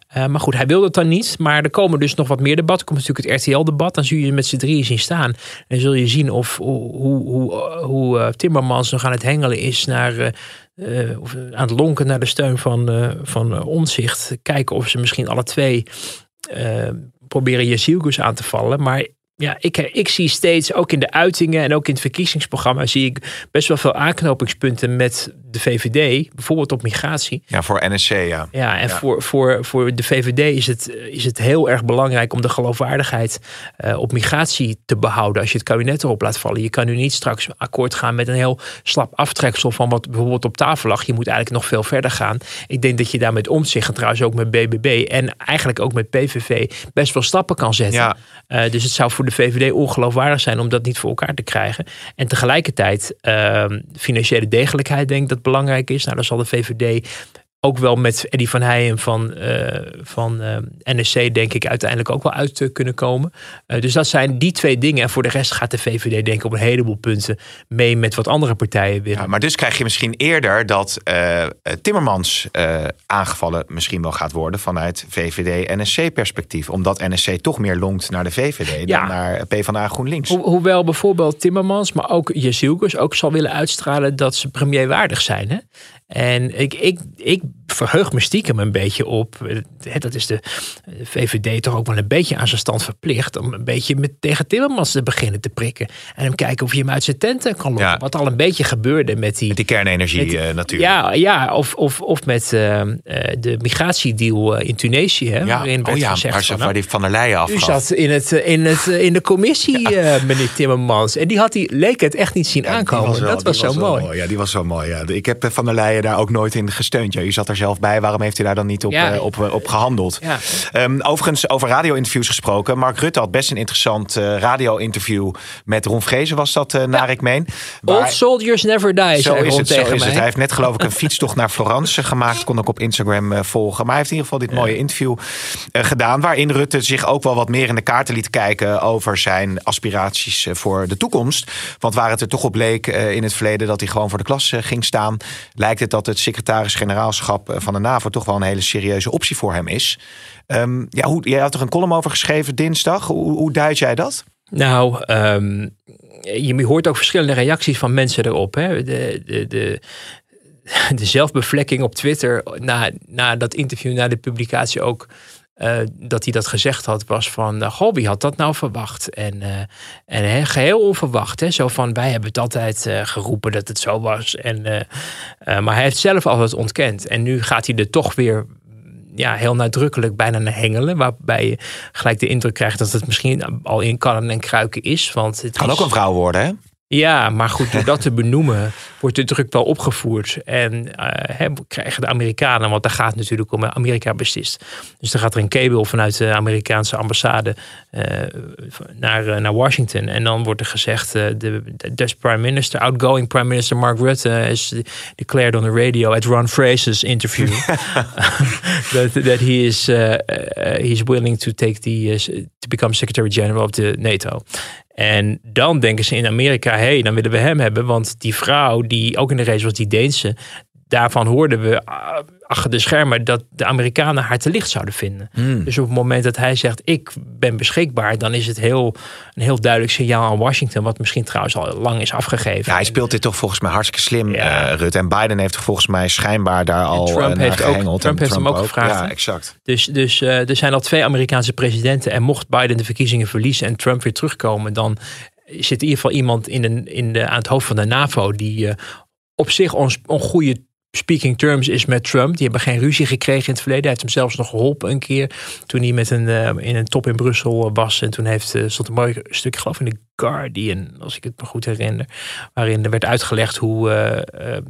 Eh, maar goed, hij wilde het dan niet. Maar er komen dus nog wat meer debatten. Er komt natuurlijk het RTL-debat. Dan zul je met z'n drieën zien staan. En zul je zien of hoe, hoe, hoe, hoe eh, Timmermans nog aan het hengelen is naar... eh, eh, of aan het lonken naar de steun van, eh van eh, Omzicht. Kijken of ze misschien alle twee eh, proberen Jezielkus aan te vallen. Maar ja, ik, ik zie steeds, ook in de uitingen en ook in het verkiezingsprogramma, zie ik best wel veel aanknopingspunten met de VVD. Bijvoorbeeld op migratie. Ja, voor NSC, ja. Ja, en Ja. Voor, voor, voor de VVD is het, is het heel erg belangrijk om de geloofwaardigheid eh, op migratie te behouden. Als je het kabinet erop laat vallen. Je kan nu niet straks akkoord gaan met een heel slap aftreksel van wat bijvoorbeeld op tafel lag. Je moet eigenlijk nog veel verder gaan. Ik denk dat je daar met omzicht en trouwens ook met BBB en eigenlijk ook met PVV best wel stappen kan zetten. Ja. Eh, dus het zou voor de VVD ongeloofwaardig zijn om dat niet voor elkaar te krijgen. En tegelijkertijd ehm, financiële degelijkheid denk ik dat belangrijk is. Nou, dan zal de VVD ook wel met Eddie van Heijen van, eh, van eh, NSC denk ik uiteindelijk ook wel uit eh, kunnen komen. Eh, dus dat zijn die twee dingen. En voor de rest gaat de VVD denk ik op een heleboel punten mee met wat andere partijen willen. Ja, maar dus krijg je misschien eerder dat Timmermans aangevallen misschien wel gaat worden vanuit VVD-NSC-perspectief. Omdat NSC toch meer longt naar de VVD Ja. dan naar PvdA GroenLinks. Ho- hoewel bijvoorbeeld Timmermans, maar ook Jezielkus ook zal willen uitstralen dat ze premierwaardig zijn. Hè? En ik, ik, ik verheug me stiekem een beetje op. eh, Dat is de VVD toch ook wel een beetje aan zijn stand verplicht. Om een beetje met, tegen Timmermans te beginnen te prikken. En hem kijken of je hem uit zijn tenten kan lokken. Ja. Wat al een beetje gebeurde met die. Met die kernenergie met- eh, natuurlijk. Ja, ja of, of, of met eh, de migratiedeal in Tunesië. Hè, waarin werd oh ja, gezegd waar, ze, van, waar nou, die van der Leyen u afgaf. zat in, het, in, het, in de commissie, eh, meneer Timmermans. En die had hij, leek het echt niet zien Ja, aankomen. wel- dat was zo mooi. Ja, die was zo mooi. Ja. Ik heb Van der Leyen daar ook nooit in gesteund. Ja, u zat er zelf bij. Waarom heeft u daar dan niet op, Ja. eh, op, eh, op gehandeld? Ja. Ehm, overigens, over radio-interviews gesproken. Mark Rutte had best een interessant eh, radio-interview met Ron Vrezen, was dat, naar ik meen. Waar- Old soldiers never die, zo zei is het, zo is mij. het. Hij heeft net geloof ik een fietstocht naar Florence gemaakt. Kon ik op Instagram eh, volgen. Maar hij heeft in ieder geval dit mooie interview eh, gedaan. Waarin Rutte zich ook wel wat meer in de kaarten liet kijken over zijn aspiraties voor de toekomst. Want waar het er toch op leek eh, in het verleden dat hij gewoon voor de klas ging staan. Lijkt het dat het secretaris-generaalschap eh, van de NAVO toch wel een hele serieuze optie voor hem is. Ehm, ja, hoe, jij had er een column over geschreven dinsdag. Hoe, hoe duid jij dat? Nou, ehm, je hoort ook verschillende reacties van mensen erop. Hè. De, de, de, de zelfbevlekking op Twitter na, na dat interview, na de publicatie ook. Eh, dat hij dat gezegd had, was van, uh, goh, wie had dat nou verwacht? En, eh, en geheel onverwacht, hè? zo van, wij hebben het altijd eh, geroepen dat het zo was. En, maar hij heeft zelf altijd ontkend. En nu gaat hij er toch weer ja, heel nadrukkelijk bijna naar hengelen. Waarbij je gelijk de indruk krijgt dat het misschien al in kannen en kruiken is. Want het Kan is- ook een vrouw worden, hè? Ja, maar goed, door dat te benoemen wordt de druk wel opgevoerd. En eh, krijgen de Amerikanen, want daar gaat het natuurlijk om, Amerika beslist. Dus dan gaat er een kabel vanuit de Amerikaanse ambassade eh, naar, eh, naar Washington. En dan wordt er gezegd, de, Dutch prime minister, outgoing prime minister Mark Rutte is declared on the radio at Ron Fraser's interview that, that he is he is willing to take the to become secretary general of the NATO. En dan denken ze in Amerika, hé, hey, dan willen we hem hebben. Want die vrouw die ook in de race was, die Deense, daarvan hoorden we ah, achter de schermen dat de Amerikanen haar te licht zouden vinden. Dus op het moment dat hij zegt, ik ben beschikbaar, dan is het heel, een heel duidelijk signaal aan Washington, wat misschien trouwens al lang is afgegeven. Ja, hij speelt dit toch volgens mij hartstikke slim, Ja. eh, Rutte. En Biden heeft volgens mij schijnbaar daar al Trump eh, heeft ook-. Trump En heeft hem ook gevraagd, Ja, exact. Dus, dus eh, er zijn al twee Amerikaanse presidenten. En mocht Biden de verkiezingen verliezen en Trump weer terugkomen, dan zit in ieder geval iemand in een, in de, aan het hoofd van de NAVO die op zich on, on goede speaking terms is met Trump. Die hebben geen ruzie gekregen in het verleden. Hij heeft hem zelfs nog geholpen een keer toen hij met een, eh, in een top in Brussel was. En toen heeft, eh, stond een mooi stukje, geloof in de Guardian, als ik het me goed herinner. Waarin er werd uitgelegd hoe eh, eh, eh,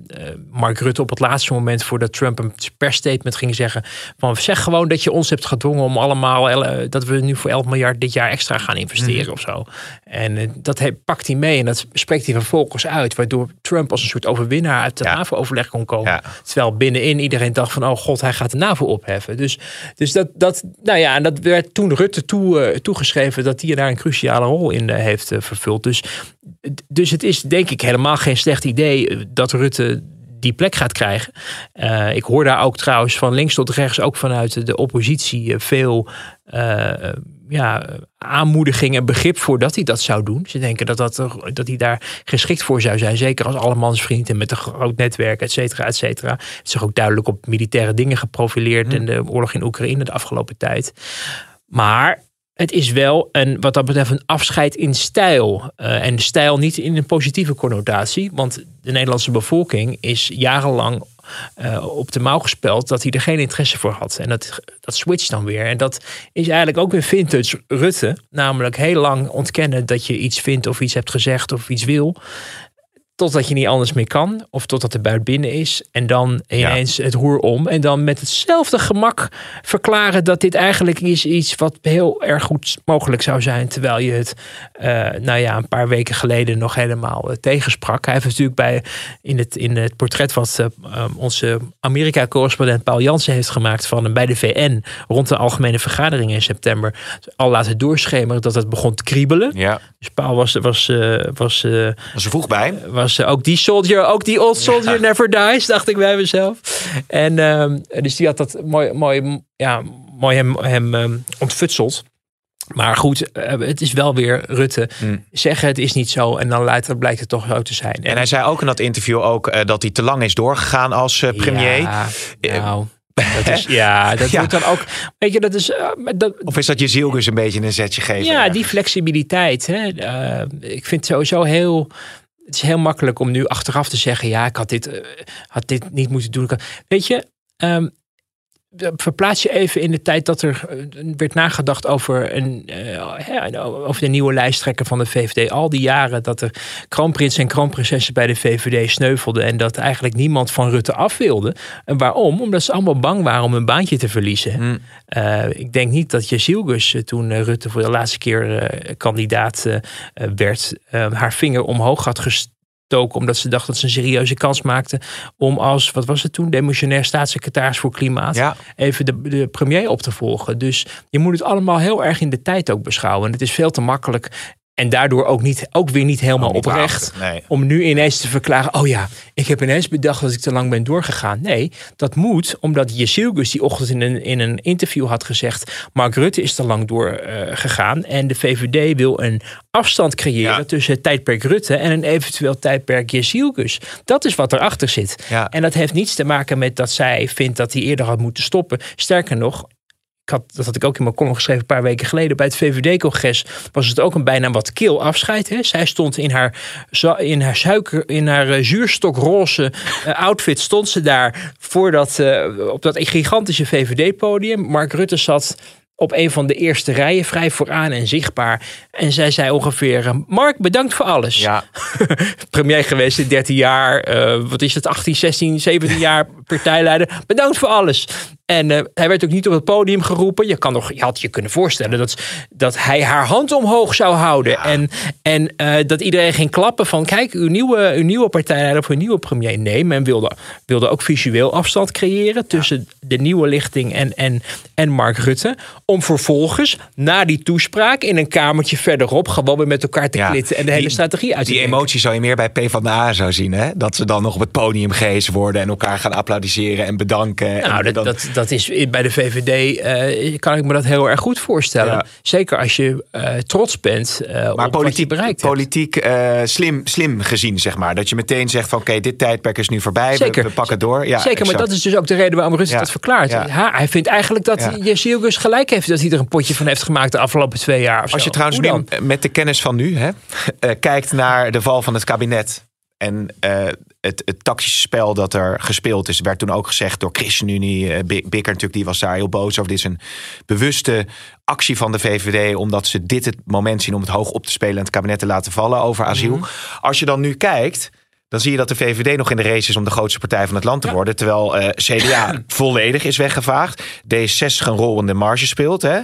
Mark Rutte op het laatste moment voordat Trump een persstatement ging zeggen. Van zeg gewoon dat je ons hebt gedwongen om allemaal, dat we nu voor 11 miljard dit jaar extra gaan investeren Mhm. of zo. En dat he- pakt hij mee en dat spreekt hij vervolgens uit. Waardoor Trump als een soort overwinnaar uit de Ja. NAVO-overleg kon komen. Ja. Terwijl binnenin iedereen dacht van, oh god, hij gaat de NAVO opheffen. Dus, dus dat, dat, nou ja, en dat werd toen Rutte toe, toegeschreven dat hij daar een cruciale rol in heeft eh, vervuld. Dus, dus het is denk ik helemaal geen slecht idee eh, dat Rutte die plek gaat krijgen. Eh, ik hoor daar ook trouwens van links tot rechts, ook vanuit de oppositie, veel eh, ja, aanmoediging en begrip voor dat hij dat zou doen. Ze denken dat, dat, er- dat hij daar geschikt voor zou zijn. Zeker als allemansvriend en met een groot netwerk, et cetera, et cetera. Het is zich ook duidelijk op militaire dingen geprofileerd in de oorlog in Oekraïne de afgelopen tijd. Maar het is wel een, wat dat betreft een afscheid in stijl. Eh, en stijl niet in een positieve connotatie. Want de Nederlandse bevolking is jarenlang eh, op de mouw gespeld dat hij er geen interesse voor had. En dat, dat switcht dan weer. En dat is eigenlijk ook weer vintage Rutte. Namelijk heel lang ontkennen dat je iets vindt of iets hebt gezegd of iets wil. Totdat je niet anders meer kan. Of totdat de buit binnen is. En dan ineens het roer om. En dan met hetzelfde gemak verklaren dat dit eigenlijk is iets wat heel erg goed mogelijk zou zijn. Terwijl je het, eh, nou ja, een paar weken geleden nog helemaal eh, tegensprak. Hij heeft natuurlijk bij in het, in het portret wat eh, um, onze Amerika-correspondent Paul Jansen heeft gemaakt van hem bij de VN rond de algemene vergadering in september. Al laten doorschemeren dat het begon te kriebelen. Ja, Dus Paul was, was, was, was er vroeg bij. was eh, ook die soldier, ook die old soldier never dies, dacht ik bij mezelf. En ehm, dus die had dat mooi, mooi, ja, mooi hem, hem ehm, ontfutseld. Maar goed, eh, het is wel weer Rutte. Mm. Zeggen het is niet zo en dan later blijkt het toch zo te zijn. En hij zei ook in dat interview ook eh, dat hij te lang is doorgegaan als premier. Ja, nou, dat is, ja, dat Ja. wordt dan ook. Weet je, dat is. dat, Of is dat je zielgus een beetje een zetje geven? Ja, ergens? die flexibiliteit. Hè. Ik vind het sowieso heel. Het is heel makkelijk om nu achteraf te zeggen: ja, ik had dit, eh, had dit niet moeten doen. Weet je, ehm, verplaats je even in de tijd dat er eh, werd nagedacht over, een, eh, hè, over de nieuwe lijsttrekker van de VVD. Al die jaren dat er kroonprins en kroonprinsessen bij de VVD sneuvelden. En dat eigenlijk niemand van Rutte af wilde. En waarom? Omdat ze allemaal bang waren om hun baantje te verliezen. Hm. Eh, ik denk niet dat Jezilgus, eh, toen Rutte voor de laatste keer kandidaat werd, haar vinger omhoog had gestoken. Omdat ze dacht dat ze een serieuze kans maakte om als, wat was het toen, demissionair staatssecretaris voor Klimaat, Ja. even de, de premier op te volgen. Dus je moet het allemaal heel erg in de tijd ook beschouwen. En het is veel te makkelijk En daardoor ook, niet, ook weer niet helemaal niet oprecht. nee. Om nu ineens te verklaren: oh ja, ik heb ineens bedacht dat ik te lang ben doorgegaan. Nee, dat moet omdat Jezilgus die ochtend in een, in een interview had gezegd: Mark Rutte is te lang doorgegaan. en de VVD wil een afstand creëren Ja. tussen het tijdperk Rutte en een eventueel tijdperk Jezilgus. Dat is wat erachter zit. Ja. En dat heeft niets te maken met dat zij vindt dat hij eerder had moeten stoppen. Sterker nog, dat had ik ook in mijn column geschreven een paar weken geleden. Bij het VVD-congres was het ook een bijna wat kil afscheid. Hè? Zij stond in haar, in haar, suiker, in haar eh, zuurstokroze eh, outfit. Stond ze daar voor eh, op dat gigantische VVD-podium. Mark Rutte zat op een van de eerste rijen, vrij vooraan en zichtbaar. En zij zei ongeveer: eh, Mark, bedankt voor alles Ja, premier geweest in 13 jaar. eh, wat is het, 18, 16, 17 jaar partijleider. Bedankt voor alles. En eh, hij werd ook niet op het podium geroepen. Je, kan nog, je had je kunnen voorstellen dat, dat hij haar hand omhoog zou houden. En, en dat iedereen ging klappen van... kijk, uw nieuwe, uw nieuwe partijleider of uw nieuwe premier. Nee, men wilde, wilde ook visueel afstand creëren... tussen de nieuwe lichting en, en, en Mark Rutte. Om vervolgens, na die toespraak... in een kamertje verderop gewoon weer met elkaar te Ja, klitten... en de die- hele strategie uit te die denken. emotie zou je meer bij PvdA zou zien. Hè? Dat ze dan nog op het podium gehezen worden en elkaar gaan applaudisseren en bedanken. Nou, en dat, dan- dat, dat is bij de VVD eh, kan ik me dat heel erg goed voorstellen. Ja. Zeker als je eh, trots bent eh maar op wat je politiek, bereikt hebt. politiek slim, slim gezien, zeg maar. Dat je meteen zegt van oké, dit tijdperk is nu voorbij. we- Zeker. We, pakken door. Ja, Zeker, maar dat is dus ook de reden waarom Rutte dat verklaart. Hij vindt eigenlijk dat Ja. Jezilgus gelijk heeft dat hij er een potje van heeft gemaakt de afgelopen twee jaar. Of Als je trouwens nu met de kennis van nu hè, eh, kijkt naar de val van het kabinet. En eh, het, het tactische spel dat er gespeeld is, werd toen ook gezegd door ChristenUnie. Bi- Bikker natuurlijk, die was daar heel boos over. Dit is een bewuste actie van de VVD, omdat ze dit het moment zien om het hoog op te spelen en het kabinet te laten vallen over asiel. Als je dan nu kijkt. Dan zie je dat de VVD nog in de race is om de grootste partij van het land te worden. Terwijl eh, CDA volledig is weggevaagd. D66 een rol in de marge speelt. Hè?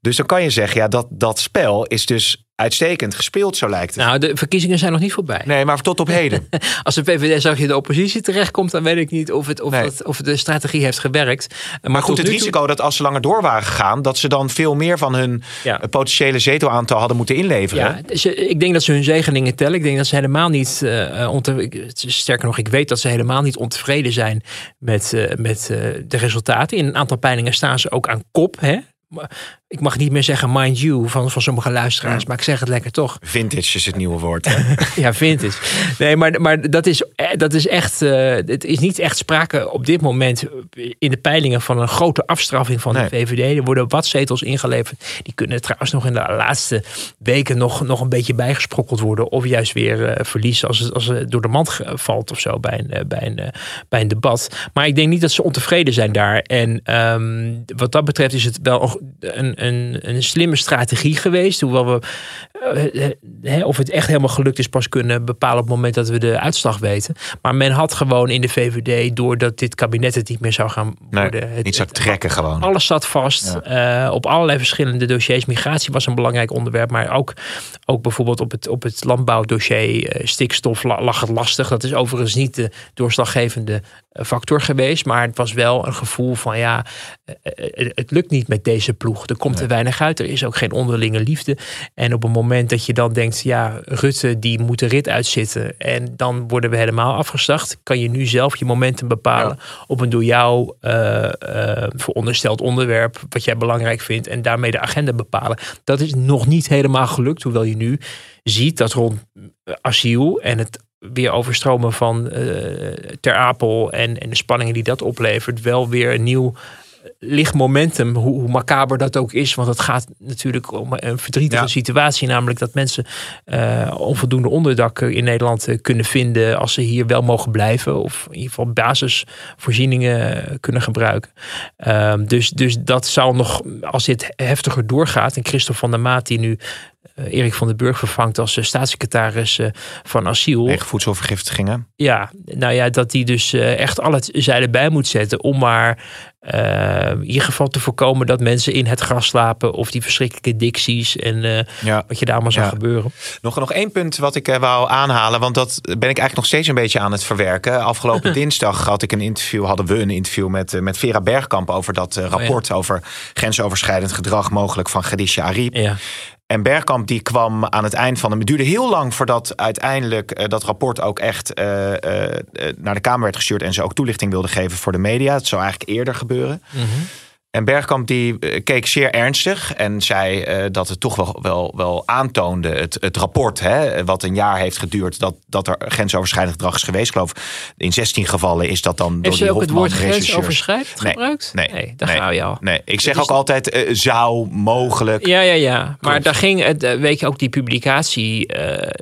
Dus dan kan je zeggen, ja, dat, dat spel is dus uitstekend gespeeld, zo lijkt het. Nou, de verkiezingen zijn nog niet voorbij. Nee, maar tot op heden. Als de VVD zag je de oppositie terechtkomt, dan weet ik niet of, het, of, Nee. dat, of de strategie heeft gewerkt. Maar, Maar goed, het toe- risico dat als ze langer door waren gegaan... dat ze dan veel meer van hun Ja. eh, potentiëlezetelaantal hadden moeten inleveren. Ja, dus, eh, ik denk dat ze hun zegeningen tellen. Ik denk dat ze helemaal niet, eh, eh, ik- sterker nog, ik weet dat ze helemaal niet ontevreden zijn met, eh, met eh, de resultaten. In een aantal peilingen staan ze ook aan kop. Hè? Ik mag niet meer zeggen mind you van, van sommige luisteraars, maar ik zeg het lekker toch. Vintage is het nieuwe woord. Ja, vindt het. Nee, maar, maar dat, is, eh, dat is echt. eh, het is niet echt sprake op dit moment in de peilingen van een grote afstraffing van Nee. de VVD. Er worden wat zetels ingeleverd. Die kunnen trouwens nog in de laatste weken nog, nog een beetje bijgesprokkeld worden. Of juist weer eh, verliezen als het, als het door de mand valt of zo bij een, bij, een, bij een debat. Maar ik denk niet dat ze ontevreden zijn daar. En ehm, wat dat betreft is het wel een, een, een slimme strategie geweest. Hoewel we eh, eh, of het echt helemaal gelukt is pas kunnen bepalen op het moment dat we de uitslag weten. Maar men had gewoon in de VVD, doordat dit kabinet het niet meer zou gaan Nee, worden. het- niet zo het- trekken gewoon. alles zat vast eh, op allerlei verschillende dossiers. Migratie was een belangrijk onderwerp, maar ook, ook bijvoorbeeld op het, op het landbouwdossier stikstof la- lag het lastig. Dat is overigens niet de doorslaggevende factor geweest, maar het was wel een gevoel van ja, het lukt niet met deze ploeg. Er komt te weinig uit, er is ook geen onderlinge liefde. En op het moment dat je dan denkt, ja, Rutte die moet de rit uitzitten. En dan worden we helemaal afgeslacht, kan je nu zelf je momentum bepalen op een door jou eh, eh, verondersteld onderwerp wat jij belangrijk vindt en daarmee de agenda bepalen. Dat is nog niet helemaal gelukt, hoewel je nu ziet dat rond eh, asiel en het weer overstromen van eh, Ter Apel en, en de spanningen die dat oplevert, wel weer een nieuw licht momentum, hoe, hoe macaber dat ook is. Want het gaat natuurlijk om een verdrietige Ja. situatie. Namelijk dat mensen eh, onvoldoende onderdak in Nederland eh, kunnen vinden als ze hier wel mogen blijven. Of in ieder geval basisvoorzieningen eh, kunnen gebruiken. Ehm, dus, dus dat zal nog, als dit heftiger doorgaat. En Christophe van der Maat die nu eh, Erik van den Burg vervangt als eh, staatssecretaris eh, van asiel. Tegen voedselvergiftigingen. Ja, nou ja, dat die dus eh, echt al het zeilen bij moet zetten om maar eh, in ieder geval te voorkomen dat mensen in het gras slapen of die verschrikkelijke dicties en eh, Ja. wat je daar allemaal Ja. gebeuren. Nog, nog één punt wat ik eh, wou aanhalen, want dat ben ik eigenlijk nog steeds een beetje aan het verwerken. Afgelopen dinsdag had ik een interview, hadden we een interview met, eh, met Vera Bergkamp over dat eh, rapport over grensoverschrijdend gedrag mogelijk van Khadija Ariep. En Bergkamp die kwam aan het eind van... Het duurde heel lang voordat uiteindelijk eh, dat rapport ook echt eh, eh, naar de Kamer werd gestuurd... en ze ook toelichting wilden geven voor de media. Het zou eigenlijk eerder gebeuren. En Bergkamp die eh, keek zeer ernstig en zei eh, dat het toch wel, wel, wel aantoonde, het, het rapport, hè, wat een jaar heeft geduurd, dat, dat er grensoverschrijdend gedrag is geweest. Ik geloof in 16 gevallen is dat dan door Heeft die ook het woord grensoverschrijdend Nee, gebruikt? nee, daar nee, gaan we al. Nee, ik zeg ook altijd eh, zou, mogelijk. Ja, ja, ja. Maar Klopt. daar ging het, weet je, ook die publicatie,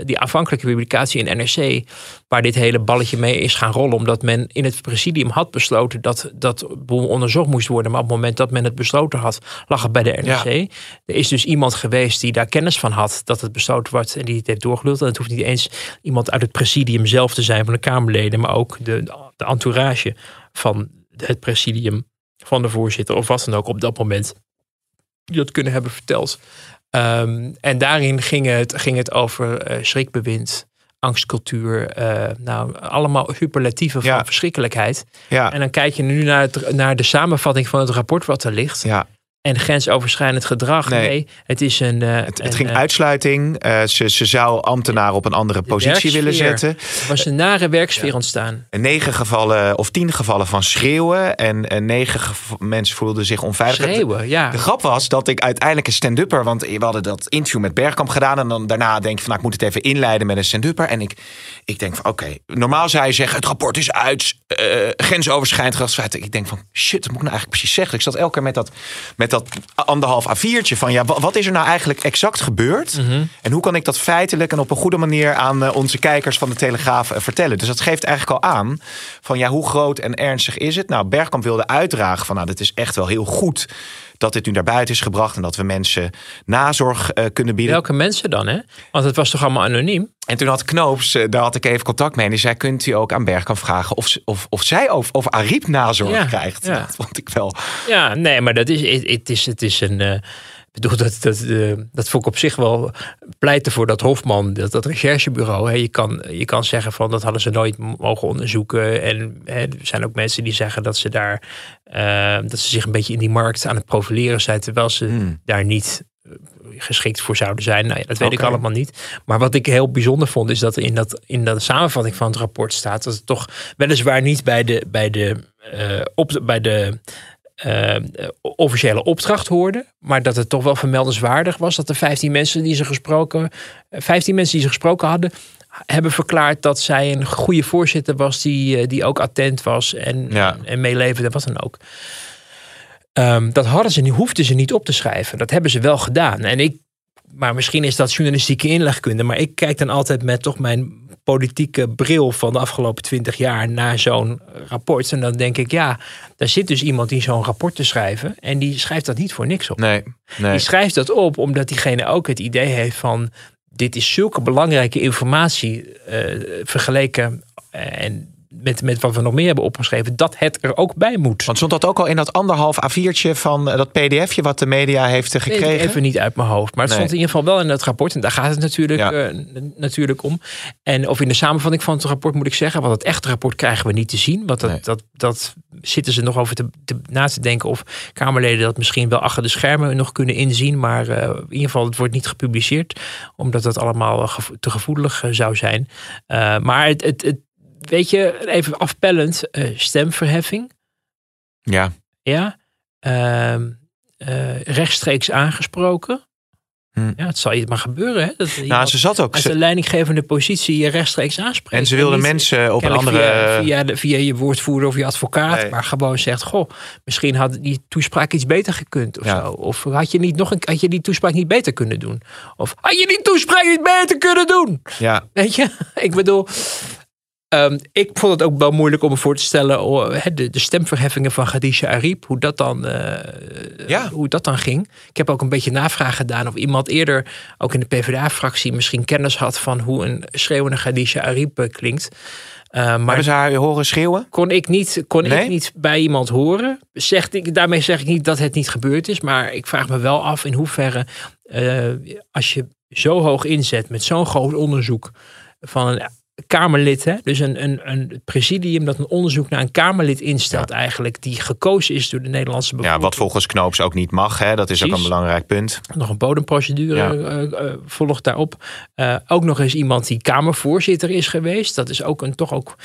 die aanvankelijke publicatie in NRC, waar dit hele balletje mee is gaan rollen, omdat men in het presidium had besloten dat dat onderzocht moest worden. Maar op het moment dat men het besloten had, lag het bij de NRC. Er is dus iemand geweest die daar kennis van had dat het besloten wordt en die het heeft doorgeluld. En het hoeft niet eens iemand uit het presidium zelf te zijn van de Kamerleden, maar ook de, de entourage van het presidium van de voorzitter of wat dan ook op dat moment die dat kunnen hebben verteld. Ehm, en daarin ging het, ging het over eh, schrikbewind, angstcultuur. eh, nou, allemaal superlatieven van verschrikkelijkheid. Ja, En dan kijk je nu naar, het, naar de samenvatting van het rapport wat er ligt. ja. En grensoverschrijdend gedrag. Nee, Nee. het is een. eh, Het, het een, ging eh, uitsluiting. Eh, ze, ze zou ambtenaren op een andere positie willen zetten. Er was een nare werksfeer ontstaan. En negen gevallen of tien gevallen van schreeuwen. En, en negen mensen voelden zich onveilig. Schreeuwen, ja. De grap was dat ik uiteindelijk een stand-upper... want we hadden dat interview met Bergkamp gedaan... en dan daarna denk ik van, nou, ik moet het even inleiden met een stand-upper. En ik, ik denk van, oké, normaal zou je zeggen... het rapport is uit, grensoverschrijdend gedragsfeit. Ik denk van, shit, dat moet ik nou eigenlijk precies zeggen. Ik zat elke keer met dat, met dat anderhalf A4'tje van... ja, wa- wat is er nou eigenlijk exact gebeurd? En hoe kan ik dat feitelijk en op een goede manier... aan eh, onze kijkers van de Telegraaf eh, vertellen? Dus dat geeft eigenlijk al aan van, ja, hoe groot en ernstig is het? Nou, Bergkamp wilde uitdragen van, nou, dit is echt wel heel goed dat dit nu naar buiten is gebracht en dat we mensen nazorg eh, kunnen bieden. Welke mensen dan, hè? Want het was toch allemaal anoniem? En toen had Knoops, eh, daar had ik even contact mee. En die zei, kunt u ook aan Bergkamp vragen of, of, of zij of, of Ariep nazorg Ja, krijgt? ja. Dat vond ik wel. Ja, nee, maar dat is, het, is, het is een. eh, ik bedoel, dat, dat, eh, dat vond ik op zich wel pleiten voor dat Hofman, dat, dat recherchebureau. Hè. Je, kan, je kan zeggen van dat hadden ze nooit mogen onderzoeken. En hè, er zijn ook mensen die zeggen dat ze daar dat ze zich een beetje in die markt aan het profileren zijn, terwijl ze Hmm. daar niet geschikt voor zouden zijn. Nou ja, dat weet ik allemaal niet. Maar wat ik heel bijzonder vond, is dat in, dat, in de samenvatting van het rapport staat dat het toch weliswaar niet bij de, bij de, eh, op, bij de eh, officiële opdracht hoorde. Maar dat het toch wel vermeldenswaardig was dat de 15 mensen die ze gesproken, eh, 15 mensen die ze gesproken hadden, hebben verklaard dat zij een goede voorzitter was die, eh, die ook attent was en, Ja. en meelevende en wat dan ook. Ehm, dat hadden ze hoefden ze niet op te schrijven. Dat hebben ze wel gedaan. En ik, maar misschien is dat journalistieke inlegkunde. Maar ik kijk dan altijd met toch mijn politieke bril van de afgelopen twintig jaar naar zo'n rapport. En dan denk ik, ja, daar zit dus iemand die zo'n rapport te schrijven. En die schrijft dat niet voor niks op. Nee, nee. Die schrijft dat op omdat diegene ook het idee heeft van... dit is zulke belangrijke informatie eh, vergeleken... eh, en met, met wat we nog meer hebben opgeschreven... dat het er ook bij moet. Want stond dat ook al in dat anderhalf A4'tje van eh, dat pdfje wat de media heeft eh, gekregen? even niet uit mijn hoofd. Maar het Nee. stond in ieder geval wel in het rapport. En daar gaat het natuurlijk, Ja. eh, natuurlijk om. En of in de samenvatting van het rapport moet ik zeggen. Want het echte rapport krijgen we niet te zien. Want dat, Nee. dat, dat zitten ze nog over te, te- na te denken. Of Kamerleden dat misschien wel achter de schermen nog kunnen inzien. Maar in ieder geval, het wordt niet gepubliceerd. Omdat dat allemaal te gevoelig zou zijn. Maar het, het, het, weet je, even afpellend. eh, stemverheffing. Ja, Ja. Ehm, eh, rechtstreeks aangesproken. Hm. Ja, het zal je maar gebeuren. Hè? Dat nou, ze zat ook. uit ze- de leidinggevende positie je rechtstreeks aanspreekt. en ze wilde niet mensen op een andere. Via, via, de- via je woordvoerder of je advocaat. Nee. Maar gewoon zegt, goh, misschien had die toespraak iets beter gekund of Ja. zo. Of had je, niet nog een, had je die toespraak niet beter kunnen doen? Of had je die toespraak niet beter kunnen doen? Ja, Weet je, ik bedoel. Ehm, ik vond het ook wel moeilijk om me voor te stellen oh, de, de stemverheffingen van Khadija Ariep, hoe dat dan, eh, Ja. hoe dat dan ging. Ik heb ook een beetje navraag gedaan of iemand eerder, ook in de PvdA-fractie, misschien kennis had van hoe een schreeuwende Khadija Ariep eh, klinkt. Eh, maar hebben ze haar horen schreeuwen? kon ik niet, kon Nee? ik niet bij iemand horen. Zegt, ik, daarmee zeg ik niet dat het niet gebeurd is. Maar ik vraag me wel af in hoeverre, als je zo hoog inzet met zo'n groot onderzoek van een Kamerlid, hè? dus een, een, een presidium dat een onderzoek naar een Kamerlid instelt, eigenlijk, die gekozen is door de Nederlandse bevolking. Ja, wat volgens Knoops ook niet mag, hè? dat is ook een belangrijk punt. Nog een bodemprocedure ja. volgt daarop. ook nog eens iemand die Kamervoorzitter is geweest. Dat is ook een toch ook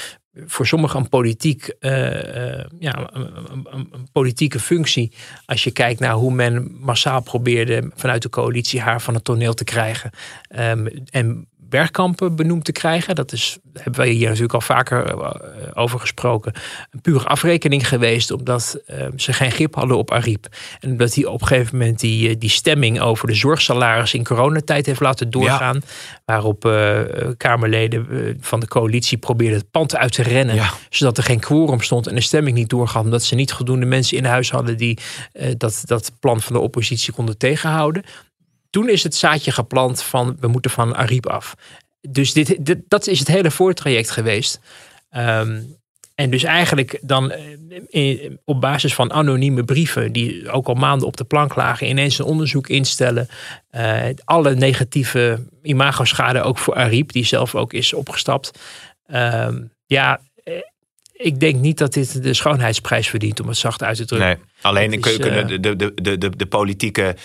voor sommigen een, politiek, ja, een, een, een, politieke functie. Als je kijkt naar hoe men massaal probeerde vanuit de coalitie haar van het toneel te krijgen. Um, en werkkampen benoemd te krijgen. Dat is, hebben wij hier natuurlijk al vaker eh, over gesproken. Een pure afrekening geweest, omdat uh, ze geen grip hadden op Ariep. En omdat hij op een gegeven moment die, eh, die stemming over de zorgsalaris in coronatijd heeft laten doorgaan. Waarop uh, Kamerleden van de coalitie probeerden het pand uit te rennen. Zodat er geen quorum stond en de stemming niet doorging. Omdat ze niet voldoende mensen in huis hadden die dat, dat plan van de oppositie konden tegenhouden toen is het zaadje geplant van we moeten van Ariep af. Dus dit, dat is het hele voortraject geweest. Ehm, en dus eigenlijk dan eh, op basis van anonieme brieven, die ook al maanden op de plank lagen, ineens een onderzoek instellen. Uh, alle negatieve imagoschade ook voor Ariep, die zelf ook is opgestapt. Ehm, ja, ik denk niet dat dit de schoonheidsprijs verdient, om het zacht uit te drukken. Nee, alleen kunnen de, de, de, de, de politieke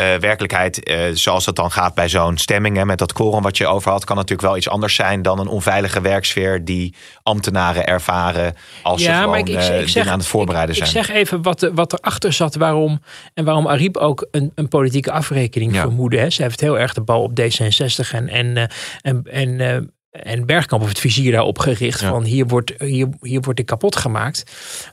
uh, werkelijkheid, uh, zoals dat dan gaat bij zo'n stemming, hè, met dat quorum wat je over had, kan natuurlijk wel iets anders zijn dan een onveilige werksfeer die ambtenaren ervaren als ja, ze gewoon ik, ik, ik zeg, aan het voorbereiden zijn. Ik zeg even wat, wat erachter zat, waarom en waarom Ariep ook een, een politieke afrekening ja. vermoedde. Hè. Ze heeft heel erg de bal op D66 en, en, en, en en Bergkamp heeft het vizier daarop gericht van hier wordt, hier, hier wordt ik kapot gemaakt.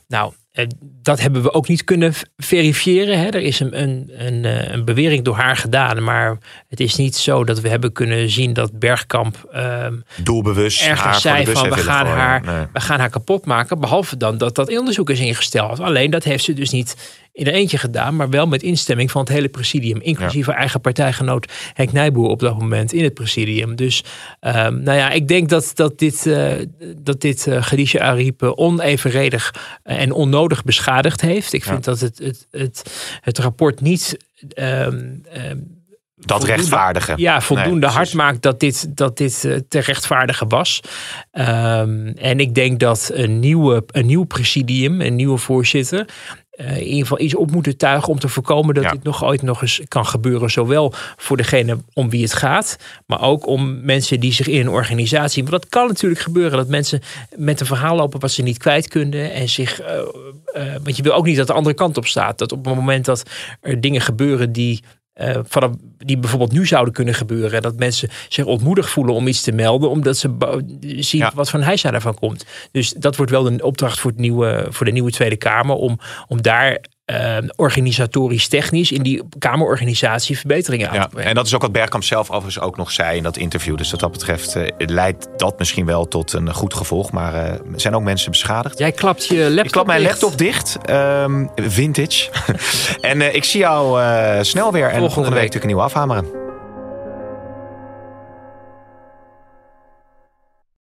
Nou, eh, dat hebben we ook niet kunnen verifiëren. Hè. Er is een, een, een, eh, een, bewering door haar gedaan, maar het is niet zo dat we hebben kunnen zien dat Bergkamp um, doelbewust ergens zei van we gaan, haar, we gaan haar kapot maken. Behalve dan dat dat onderzoek is ingesteld. Alleen dat heeft ze dus niet in een eentje gedaan, maar wel met instemming van het hele presidium, inclusief haar eigen partijgenoot Henk Nijboer op dat moment in het presidium. Dus um, nou ja, ik denk dat, dat dit, uh, dat dit uh, Khadija Ariep onevenredig en onnodig beschadigd heeft. Ik vind dat het, het, het, het rapport niet. Um, um, dat rechtvaardigen. Ja, voldoende hard maakt dat dit, dat dit uh, te rechtvaardigen was. Um, en ik denk dat een, nieuwe, een nieuw presidium, een nieuwe voorzitter, uh, in ieder geval iets op moeten tuigen om te voorkomen dat dit nog ooit nog eens kan gebeuren. Zowel voor degene om wie het gaat, maar ook om mensen die zich in een organisatie. Want dat kan natuurlijk gebeuren dat mensen met een verhaal lopen wat ze niet kwijt kunnen. En zich. Uh, uh, want je wil ook niet dat de andere kant op staat. Dat op het moment dat er dingen gebeuren die uh, vanaf, die bijvoorbeeld nu zouden kunnen gebeuren. Dat mensen zich ontmoedigd voelen om iets te melden, omdat ze zien wat van hijsa daarvan komt. Dus dat wordt wel een opdracht voor, het nieuwe, voor de nieuwe Tweede Kamer om, om daar uh, organisatorisch technisch in die Kamerorganisatie verbeteringen aan ja, te brengen. En dat is ook wat Bergkamp zelf overigens ook nog zei in dat interview. Dus wat dat betreft uh, leidt dat misschien wel tot een goed gevolg. Maar uh, zijn ook mensen beschadigd. Jij klapt je laptop Ik klap mijn laptop dicht. Um, vintage. en ik zie jou snel weer. En volgende, volgende week natuurlijk een nieuwe afhameren.